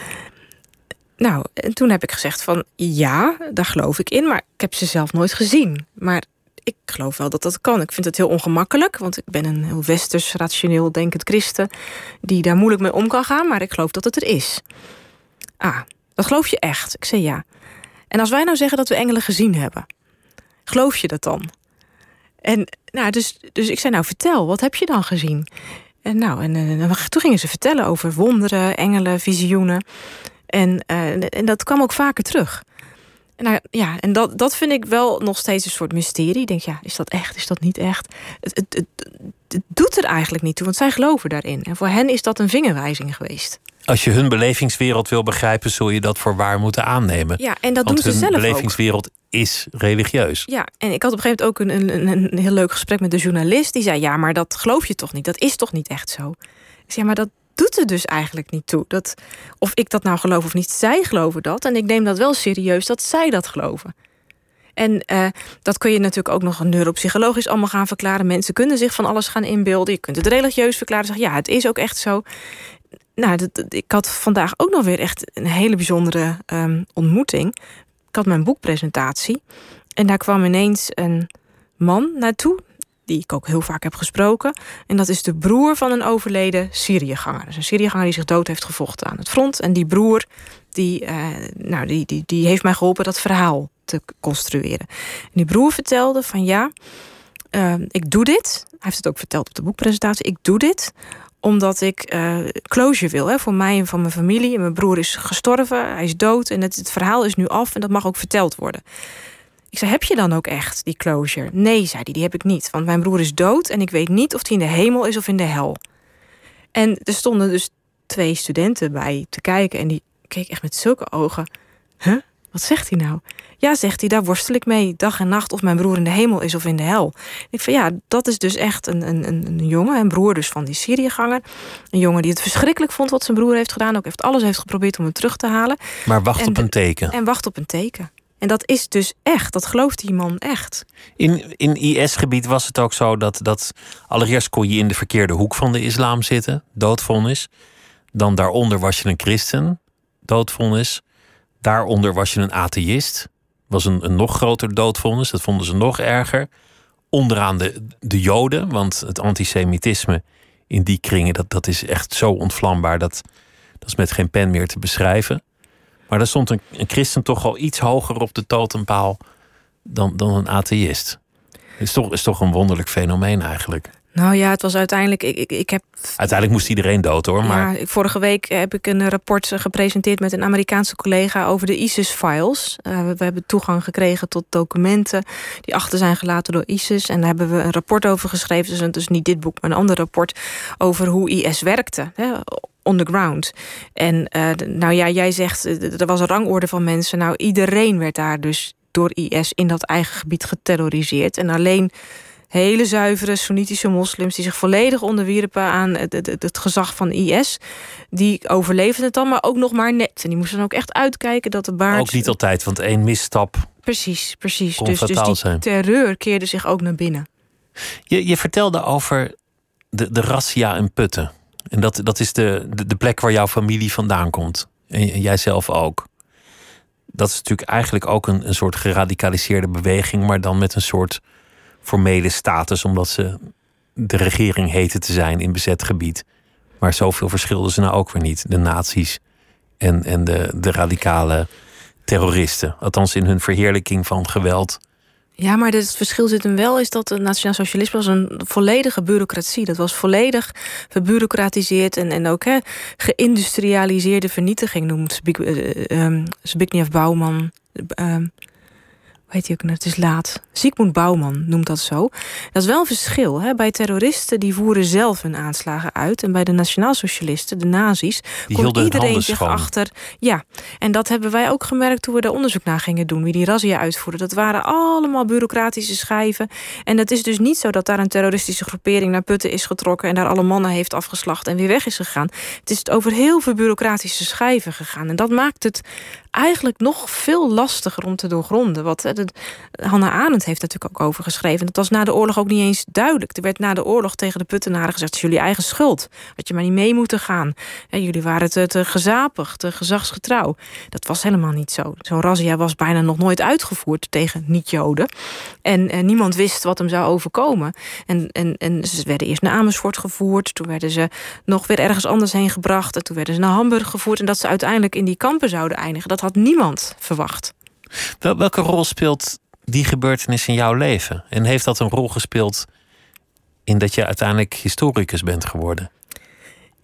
C: Nou, en toen heb ik gezegd van ja, daar geloof ik in, maar ik heb ze zelf nooit gezien. Maar ik geloof wel dat dat kan. Ik vind het heel ongemakkelijk, want ik ben een heel westers, rationeel denkend christen... die daar moeilijk mee om kan gaan, maar ik geloof dat het er is. Ah, dat geloof je echt? Ik zei ja. En als wij nou zeggen dat we engelen gezien hebben, geloof je dat dan? En nou, dus, dus ik zei nou, vertel, wat heb je dan gezien? En nou, en, en toen gingen ze vertellen over wonderen, engelen, visioenen. En, uh, en dat kwam ook vaker terug. Nou ja, en dat, dat vind ik wel nog steeds een soort mysterie. Ik denk, ja, is dat echt? Is dat niet echt? Het, het, het, het, doet er eigenlijk niet toe, want zij geloven daarin. En voor hen is dat een vingerwijzing geweest.
B: Als je hun belevingswereld wil begrijpen, zul je dat voor waar moeten aannemen.
C: Ja, en dat
B: want
C: doen ze zelf
B: ook. belevingswereld is religieus.
C: Ja, en ik had op een gegeven moment ook een, een, een heel leuk gesprek met de journalist. Die zei, ja, maar dat geloof je toch niet? Dat is toch niet echt zo? Ik zei, ja, maar dat, doet er dus eigenlijk niet toe. Dat, of ik dat nou geloof of niet, zij geloven dat. En ik neem dat wel serieus dat zij dat geloven. En uh, dat kun je natuurlijk ook nog neuropsychologisch allemaal gaan verklaren. Mensen kunnen zich van alles gaan inbeelden. Je kunt het religieus verklaren. Zeggen, ja, het is ook echt zo. Nou, dat, ik had vandaag ook nog weer echt een hele bijzondere um, ontmoeting. Ik had mijn boekpresentatie. En daar kwam ineens een man naartoe die ik ook heel vaak heb gesproken. En dat is de broer van een overleden Syriëganger. Dus een Syriëganger die zich dood heeft gevochten aan het front. En die broer, die, uh, nou, die, die, die heeft mij geholpen dat verhaal te construeren. En die broer vertelde van ja, uh, ik doe dit. Hij heeft het ook verteld op de boekpresentatie. Ik doe dit omdat ik uh, closure wil hè, voor mij en van mijn familie. mijn broer is gestorven, hij is dood en het verhaal is nu af en dat mag ook verteld worden. Ik zei, heb je dan ook echt die closure? Nee, zei hij, die heb ik niet. Want mijn broer is dood en ik weet niet of hij in de hemel is of in de hel. En er stonden dus twee studenten bij te kijken en die keek echt met zulke ogen. Huh? Wat zegt hij nou? Ja, zegt hij, daar worstel ik mee dag en nacht of mijn broer in de hemel is of in de hel. Ik van ja, dat is dus echt een, een, een jongen, een broer dus van die Syriëganger. Een jongen die het verschrikkelijk vond wat zijn broer heeft gedaan. Ook heeft alles heeft geprobeerd om hem terug te halen.
B: Maar wacht op een teken.
C: En wacht op een teken. En dat is dus echt, dat gelooft die man echt.
B: In, in IS-gebied was het ook zo dat, dat allereerst kon je in de verkeerde hoek van de islam zitten, doodvonnis. Dan daaronder was je een christen, doodvonnis. Daaronder was je een atheïst, was een, een nog groter doodvonnis, dat vonden ze nog erger. Onderaan de, de Joden, want het antisemitisme in die kringen, dat, dat is echt zo ontvlambaar. Dat, Dat is met geen pen meer te beschrijven. Maar daar stond een, een christen toch al iets hoger op de totempaal dan, dan een atheïst. Is toch, is toch een wonderlijk fenomeen eigenlijk.
C: Nou ja, het was uiteindelijk. Ik, ik, ik heb.
B: Uiteindelijk moest iedereen dood hoor. Maar...
C: Ja, vorige week heb ik een rapport gepresenteerd met een Amerikaanse collega over de ISIS-files. Uh, we hebben toegang gekregen tot documenten die achter zijn gelaten door ISIS. En daar hebben we een rapport over geschreven. Dus, dus niet dit boek, maar een ander rapport over hoe IS werkte. Hè, on the ground. En uh, nou ja, jij zegt, eh, er was een rangorde van mensen. Nou, iedereen werd daar dus door IS in dat eigen gebied geterroriseerd. En alleen hele zuivere Soenitische moslims... die zich volledig onderwierpen aan het, het, het, gezag van IS... die overleefden het dan, maar ook nog maar net. En die moesten dan ook echt uitkijken dat de baard...
B: Ook niet altijd, want één misstap
C: Precies, precies. Dus, dus die zijn. terreur keerde zich ook naar binnen.
B: Je, je vertelde over de, de razzia in Putten. En dat, dat is de, de, plek waar jouw familie vandaan komt. En jij zelf ook. Dat is natuurlijk eigenlijk ook een, een soort geradicaliseerde beweging... maar dan met een soort formele status, omdat ze de regering heten te zijn in bezet gebied. Maar zoveel verschilden ze nou ook weer niet. De nazi's en, en de, de radicale terroristen. Althans in hun verheerlijking van geweld.
C: Ja, maar het verschil zit hem wel, is dat het nationaal socialisme was een volledige bureaucratie. Dat was volledig verbureaucratiseerd en, en ook hè, geïndustrialiseerde vernietiging noemt Zbigniew Bouwman. Uh, heet hij ook, het is laat. Sigmund Bouwman noemt dat zo. Dat is wel een verschil. Hè? Bij terroristen die voeren zelf hun aanslagen uit. En bij de nationaalsocialisten, de nazi's, die kon iedereen zich achter. Ja, en dat hebben wij ook gemerkt toen we daar onderzoek naar gingen doen. Wie die razzia uitvoerden. Dat waren allemaal bureaucratische schijven. En het is dus niet zo dat daar een terroristische groepering naar Putten is getrokken. En daar alle mannen heeft afgeslacht en weer weg is gegaan. Het is over heel veel bureaucratische schijven gegaan. En dat maakt het eigenlijk nog veel lastiger om te doorgronden. Wat Hannah Arendt heeft natuurlijk ook over geschreven. Dat was na de oorlog ook niet eens duidelijk. Er werd na de oorlog tegen de Puttenaren gezegd: het is jullie eigen schuld. Dat je maar niet mee moeten gaan. Jullie waren te, te gezapig, te gezagsgetrouw. Dat was helemaal niet zo. Zo'n razzia was bijna nog nooit uitgevoerd tegen niet-Joden. En, en, niemand wist wat hem zou overkomen. En, en, en ze werden eerst naar Amersfoort gevoerd. Toen werden ze nog weer ergens anders heen gebracht. En toen werden ze naar Hamburg gevoerd. En dat ze uiteindelijk in die kampen zouden eindigen. Dat had niemand verwacht.
B: Wel, welke rol speelt die gebeurtenis in jouw leven? En heeft dat een rol gespeeld in dat je uiteindelijk historicus bent geworden?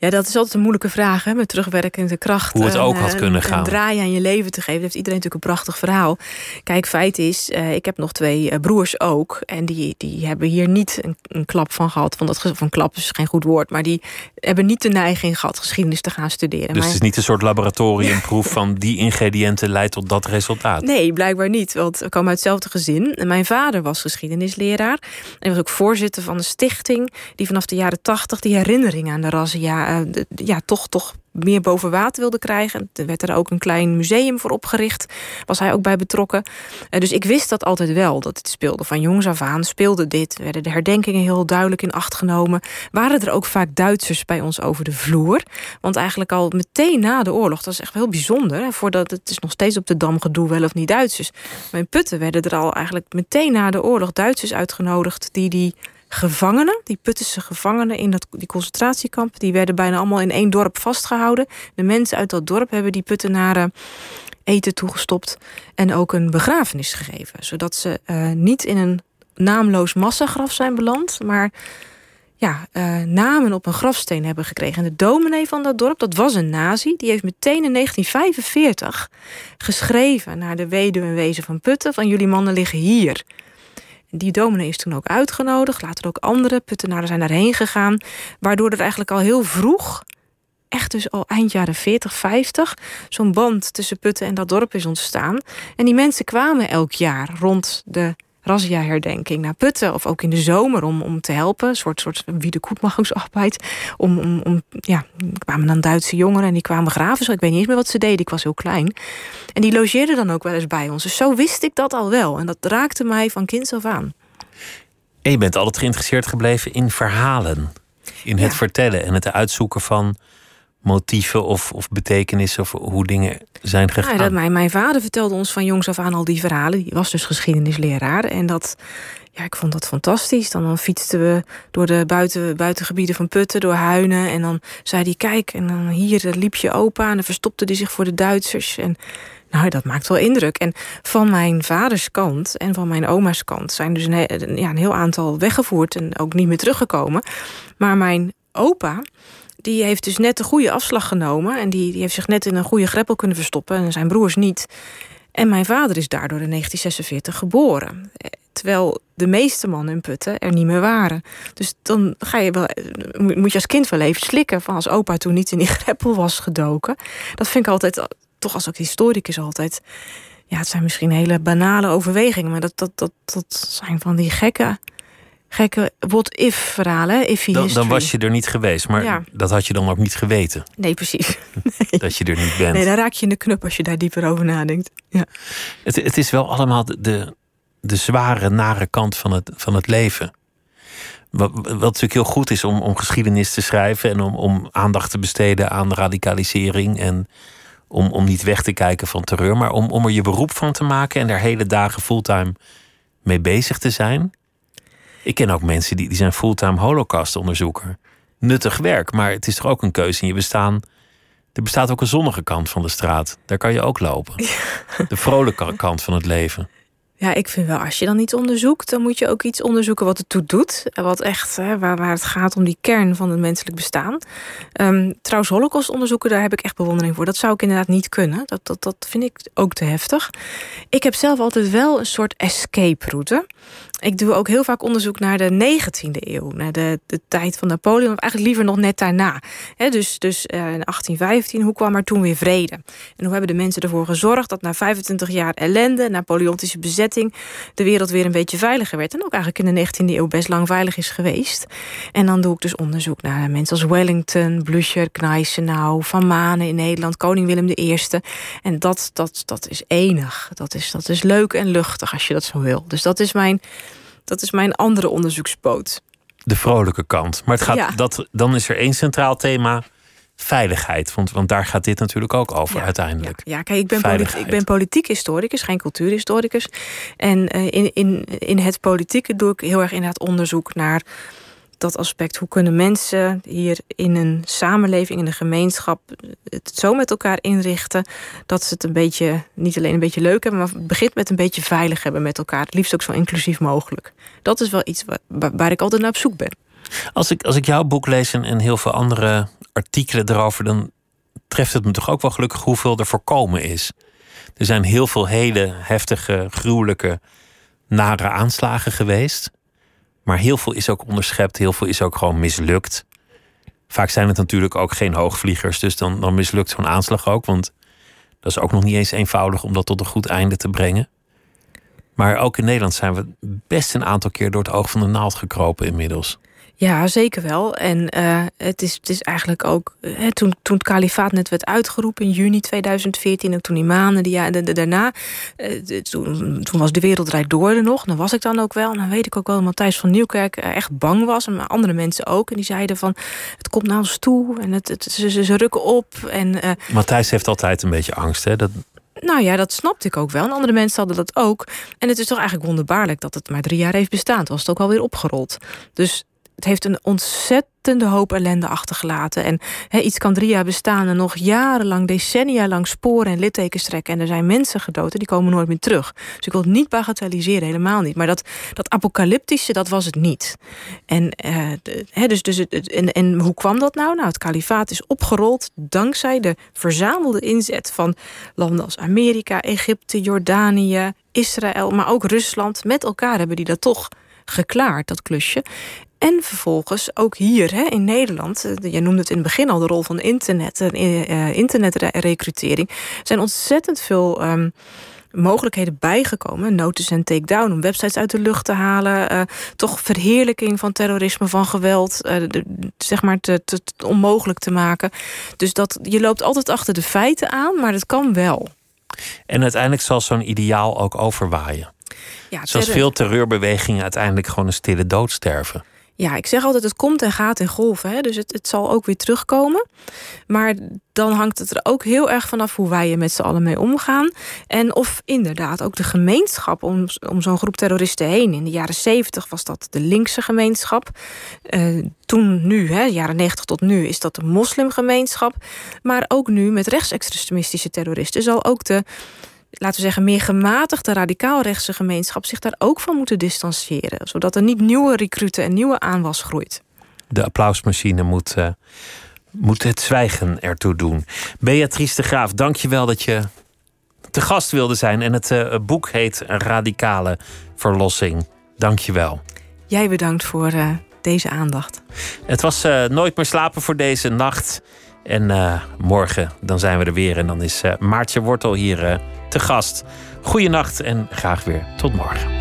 C: Ja, dat is altijd een moeilijke vraag, hè, met terugwerkende kracht.
B: Hoe het ook had kunnen gaan.
C: Een draai aan je leven te geven. heeft iedereen natuurlijk een prachtig verhaal. Kijk, feit is, uh, ik heb nog twee uh, broers ook. En die, die hebben hier niet een, een klap van gehad. Want dat van klap is geen goed woord. Maar die hebben niet de neiging gehad geschiedenis te gaan studeren.
B: Dus het is niet een soort laboratoriumproef van die ingrediënten leidt tot dat resultaat?
C: Nee, blijkbaar niet. Want we komen uit hetzelfde gezin. En mijn vader was geschiedenisleraar. En was ook voorzitter van een stichting... die vanaf de jaren tachtig die herinnering aan de razzia ja, toch, toch meer boven water wilde krijgen. Er werd er ook een klein museum voor opgericht. Was hij ook bij betrokken. Uh, dus ik wist dat altijd wel, dat het speelde. Van jongs af aan speelde dit. Werden de herdenkingen heel duidelijk in acht genomen. Waren er ook vaak Duitsers bij ons over de vloer. Want eigenlijk al meteen na de oorlog, dat is echt heel bijzonder. voordat het is nog steeds op de Dam gedoe wel of niet Duitsers. Maar in Putten werden er al eigenlijk meteen na de oorlog Duitsers uitgenodigd... die die gevangenen, die Puttense gevangenen in dat, die concentratiekamp, die werden bijna allemaal in één dorp vastgehouden. De mensen uit dat dorp hebben die Puttenaren eten toegestopt en ook een begrafenis gegeven. Zodat ze uh, niet in een naamloos massagraf zijn beland, maar ja, uh, namen op een grafsteen hebben gekregen. En de dominee van dat dorp, dat was een nazi, die heeft meteen in 1945 geschreven naar de weduwe en wezen van Putten: van jullie mannen liggen hier. Die dominee is toen ook uitgenodigd. Later ook andere puttenaren zijn daarheen gegaan. Waardoor er eigenlijk al heel vroeg, echt dus al eind jaren 40, 50... zo'n band tussen Putten en dat dorp is ontstaan. En die mensen kwamen elk jaar rond de razzia-herdenking naar Putten. Of ook in de zomer om, om te helpen. Een soort, soort wiedekoetmachingsarbeid. Om, om, om, ja, kwamen dan Duitse jongeren en die kwamen graven. Zo, ik weet niet eens meer wat ze deden. Ik was heel klein. En die logeerden dan ook wel eens bij ons. Dus zo wist ik dat al wel. En dat raakte mij van kinds af aan.
B: En je bent altijd geïnteresseerd gebleven in verhalen. In het vertellen en het uitzoeken van motieven of, of betekenissen of hoe dingen zijn gegaan?
C: Ja, dat mijn, mijn vader vertelde ons van jongs af aan al die verhalen. Die was dus geschiedenisleraar. En dat, ja, ik vond dat fantastisch. Dan, dan fietsten we door de buiten, buitengebieden van Putten, door Huinen. En dan zei hij, kijk, en dan hier liep je opa... en dan verstopte hij zich voor de Duitsers. En nou, dat maakt wel indruk. En van mijn vaders kant en van mijn oma's kant... zijn dus een, ja, een heel aantal weggevoerd en ook niet meer teruggekomen. Maar mijn opa die heeft dus net de goede afslag genomen. En die, die heeft zich net in een goede greppel kunnen verstoppen. En zijn broers niet. En mijn vader is daardoor in 1946 geboren. Terwijl de meeste mannen in Putten er niet meer waren. Dus dan ga je wel, moet je als kind wel even slikken... van als opa toen niet in die greppel was gedoken. Dat vind ik altijd, toch als ook historicus altijd... ja, het zijn misschien hele banale overwegingen... maar dat, dat, dat, dat zijn van die gekke gekke what-if verhalen. If
B: dan, dan, was je er niet geweest, maar dat had je dan ook niet geweten.
C: Nee, precies.
B: Dat je er niet bent.
C: Nee, dan raak je in de knup als je daar dieper over nadenkt. Ja.
B: Het, het is wel allemaal de, de, zware, nare kant van het, van het leven. Wat, wat natuurlijk heel goed is om, om geschiedenis te schrijven en om, om aandacht te besteden aan radicalisering en om, om niet weg te kijken van terreur, maar om, om er je beroep van te maken en daar hele dagen fulltime mee bezig te zijn. Ik ken ook mensen die, die zijn fulltime holocaustonderzoeker. Nuttig werk, maar het is toch ook een keuze in je bestaan. Er bestaat ook een zonnige kant van de straat. Daar kan je ook lopen. De vrolijke kant van het leven.
C: Ja, ik vind wel, als je dan iets onderzoekt, dan moet je ook iets onderzoeken wat het toe doet. En wat echt, hè, waar, waar het gaat om die kern van het menselijk bestaan. Um, trouwens, holocaustonderzoeken, daar heb ik echt bewondering voor. Dat zou ik inderdaad niet kunnen. Dat, dat, dat vind ik ook te heftig. Ik heb zelf altijd wel een soort escape route ik doe ook heel vaak onderzoek naar de 19e eeuw, naar de, de tijd van Napoleon, of eigenlijk liever nog net daarna. dus dus uh, in 1815, hoe kwam er toen weer vrede? En hoe hebben de mensen ervoor gezorgd dat na 25 jaar ellende, Napoleontische bezetting, de wereld weer een beetje veiliger werd? En ook eigenlijk in de 19e eeuw best lang veilig is geweest. En dan doe ik dus onderzoek naar mensen als Wellington, Blücher, Gneisenau, Van Manen in Nederland, koning Willem I. En dat, dat, dat is enig. Dat is, dat is leuk en luchtig als je dat zo wil. Dus dat is mijn dat is mijn andere onderzoekspoot.
B: De vrolijke kant. Maar het gaat, dat, dan is er één centraal thema veiligheid. Want, want daar gaat dit natuurlijk ook over uiteindelijk.
C: Ja, kijk, ik ben, politiek, ik ben politiek historicus, geen cultuurhistoricus. En uh, in, in, in het politieke doe ik heel erg inderdaad onderzoek naar dat aspect. Hoe kunnen mensen hier in een samenleving, in een gemeenschap, het zo met elkaar inrichten dat ze het een beetje, niet alleen een beetje leuk hebben, maar begint met een beetje veilig hebben met elkaar. Het liefst ook zo inclusief mogelijk. Dat is wel iets waar, waar ik altijd naar op zoek ben.
B: Als ik, als ik jouw boek lees en, en heel veel andere artikelen erover, dan treft het me toch ook wel gelukkig hoeveel er voorkomen is. Er zijn heel veel hele heftige, gruwelijke, nare aanslagen geweest. Maar heel veel is ook onderschept, heel veel is ook gewoon mislukt. Vaak zijn het natuurlijk ook geen hoogvliegers, dus dan, dan mislukt zo'n aanslag ook. Want dat is ook nog niet eens eenvoudig om dat tot een goed einde te brengen. Maar ook in Nederland zijn we best een aantal keer door het oog van de naald gekropen inmiddels.
C: Ja, zeker wel. En uh, het, is, het is eigenlijk ook. Hè, toen, toen het kalifaat net werd uitgeroepen in juni 2014, en toen die maanden die, ja, de, de, daarna, uh, toen, toen was de wereld door er nog. Dan was ik dan ook wel. En dan weet ik ook wel dat Matthijs van Nieuwkerk echt bang was. En andere mensen ook. En die zeiden van: het komt naar ons toe en het, het, ze, ze, rukken op. En, uh,
B: Matthijs heeft altijd een beetje angst, hè? Dat...
C: Nou ja, dat snapte ik ook wel. En andere mensen hadden dat ook. En het is toch eigenlijk wonderbaarlijk dat het maar drie jaar heeft bestaan. Toen was het ook alweer opgerold. Dus het heeft een ontzettende hoop ellende achtergelaten. En iets kan drie jaar bestaan en nog jarenlang, decennia lang sporen en littekens trekken. En er zijn mensen gedood en die komen nooit meer terug. Dus ik wil het niet bagatelliseren, helemaal niet. Maar dat, dat apocalyptische, dat was het niet. En, uh, dus, dus het, en, en hoe kwam dat nou? Nou, het kalifaat is opgerold dankzij de verzamelde inzet van landen als Amerika, Egypte, Jordanië, Israël, maar ook Rusland. Met elkaar hebben die dat toch geklaard, dat klusje. En vervolgens ook hier hè, in Nederland, eh, je noemde het in het begin al de rol van internet en uh, internetrecrutering, zijn ontzettend veel um, mogelijkheden bijgekomen. Notice en takedown om websites uit de lucht te halen. Uh, toch verheerlijking van terrorisme, van geweld, de, zeg maar te, te, te, onmogelijk te maken. Dus dat, je loopt altijd achter de feiten aan, maar dat kan wel.
B: En uiteindelijk zal zo'n ideaal ook overwaaien. Ja, Zoals veel terreurbewegingen uiteindelijk gewoon een stille dood sterven.
C: Ja, ik zeg altijd, het komt en gaat in golven. Hè? Dus het, het zal ook weer terugkomen. Maar dan hangt het er ook heel erg vanaf hoe wij er met z'n allen mee omgaan. En of inderdaad ook de gemeenschap om, zo'n groep terroristen heen. In de jaren zeventig was dat de linkse gemeenschap. Uh, toen, nu, hè, jaren negentig tot nu, is dat de moslimgemeenschap. Maar ook nu met rechtsextremistische terroristen zal ook de laten we zeggen, meer gematigde radicaalrechtse gemeenschap zich daar ook van moeten distancieren. Zodat er niet nieuwe recruten en nieuwe aanwas groeit.
B: De applausmachine moet, uh, moet het zwijgen ertoe doen. Beatrice de Graaf, dank je wel dat je te gast wilde zijn. En het uh, boek heet Radicale Verlossing. Dank je wel.
C: Jij bedankt voor uh, deze aandacht.
B: Het was Nooit meer slapen voor deze nacht. En morgen dan zijn we er weer. En dan is Maartje Wortel hier te gast. Goeienacht en graag weer tot morgen.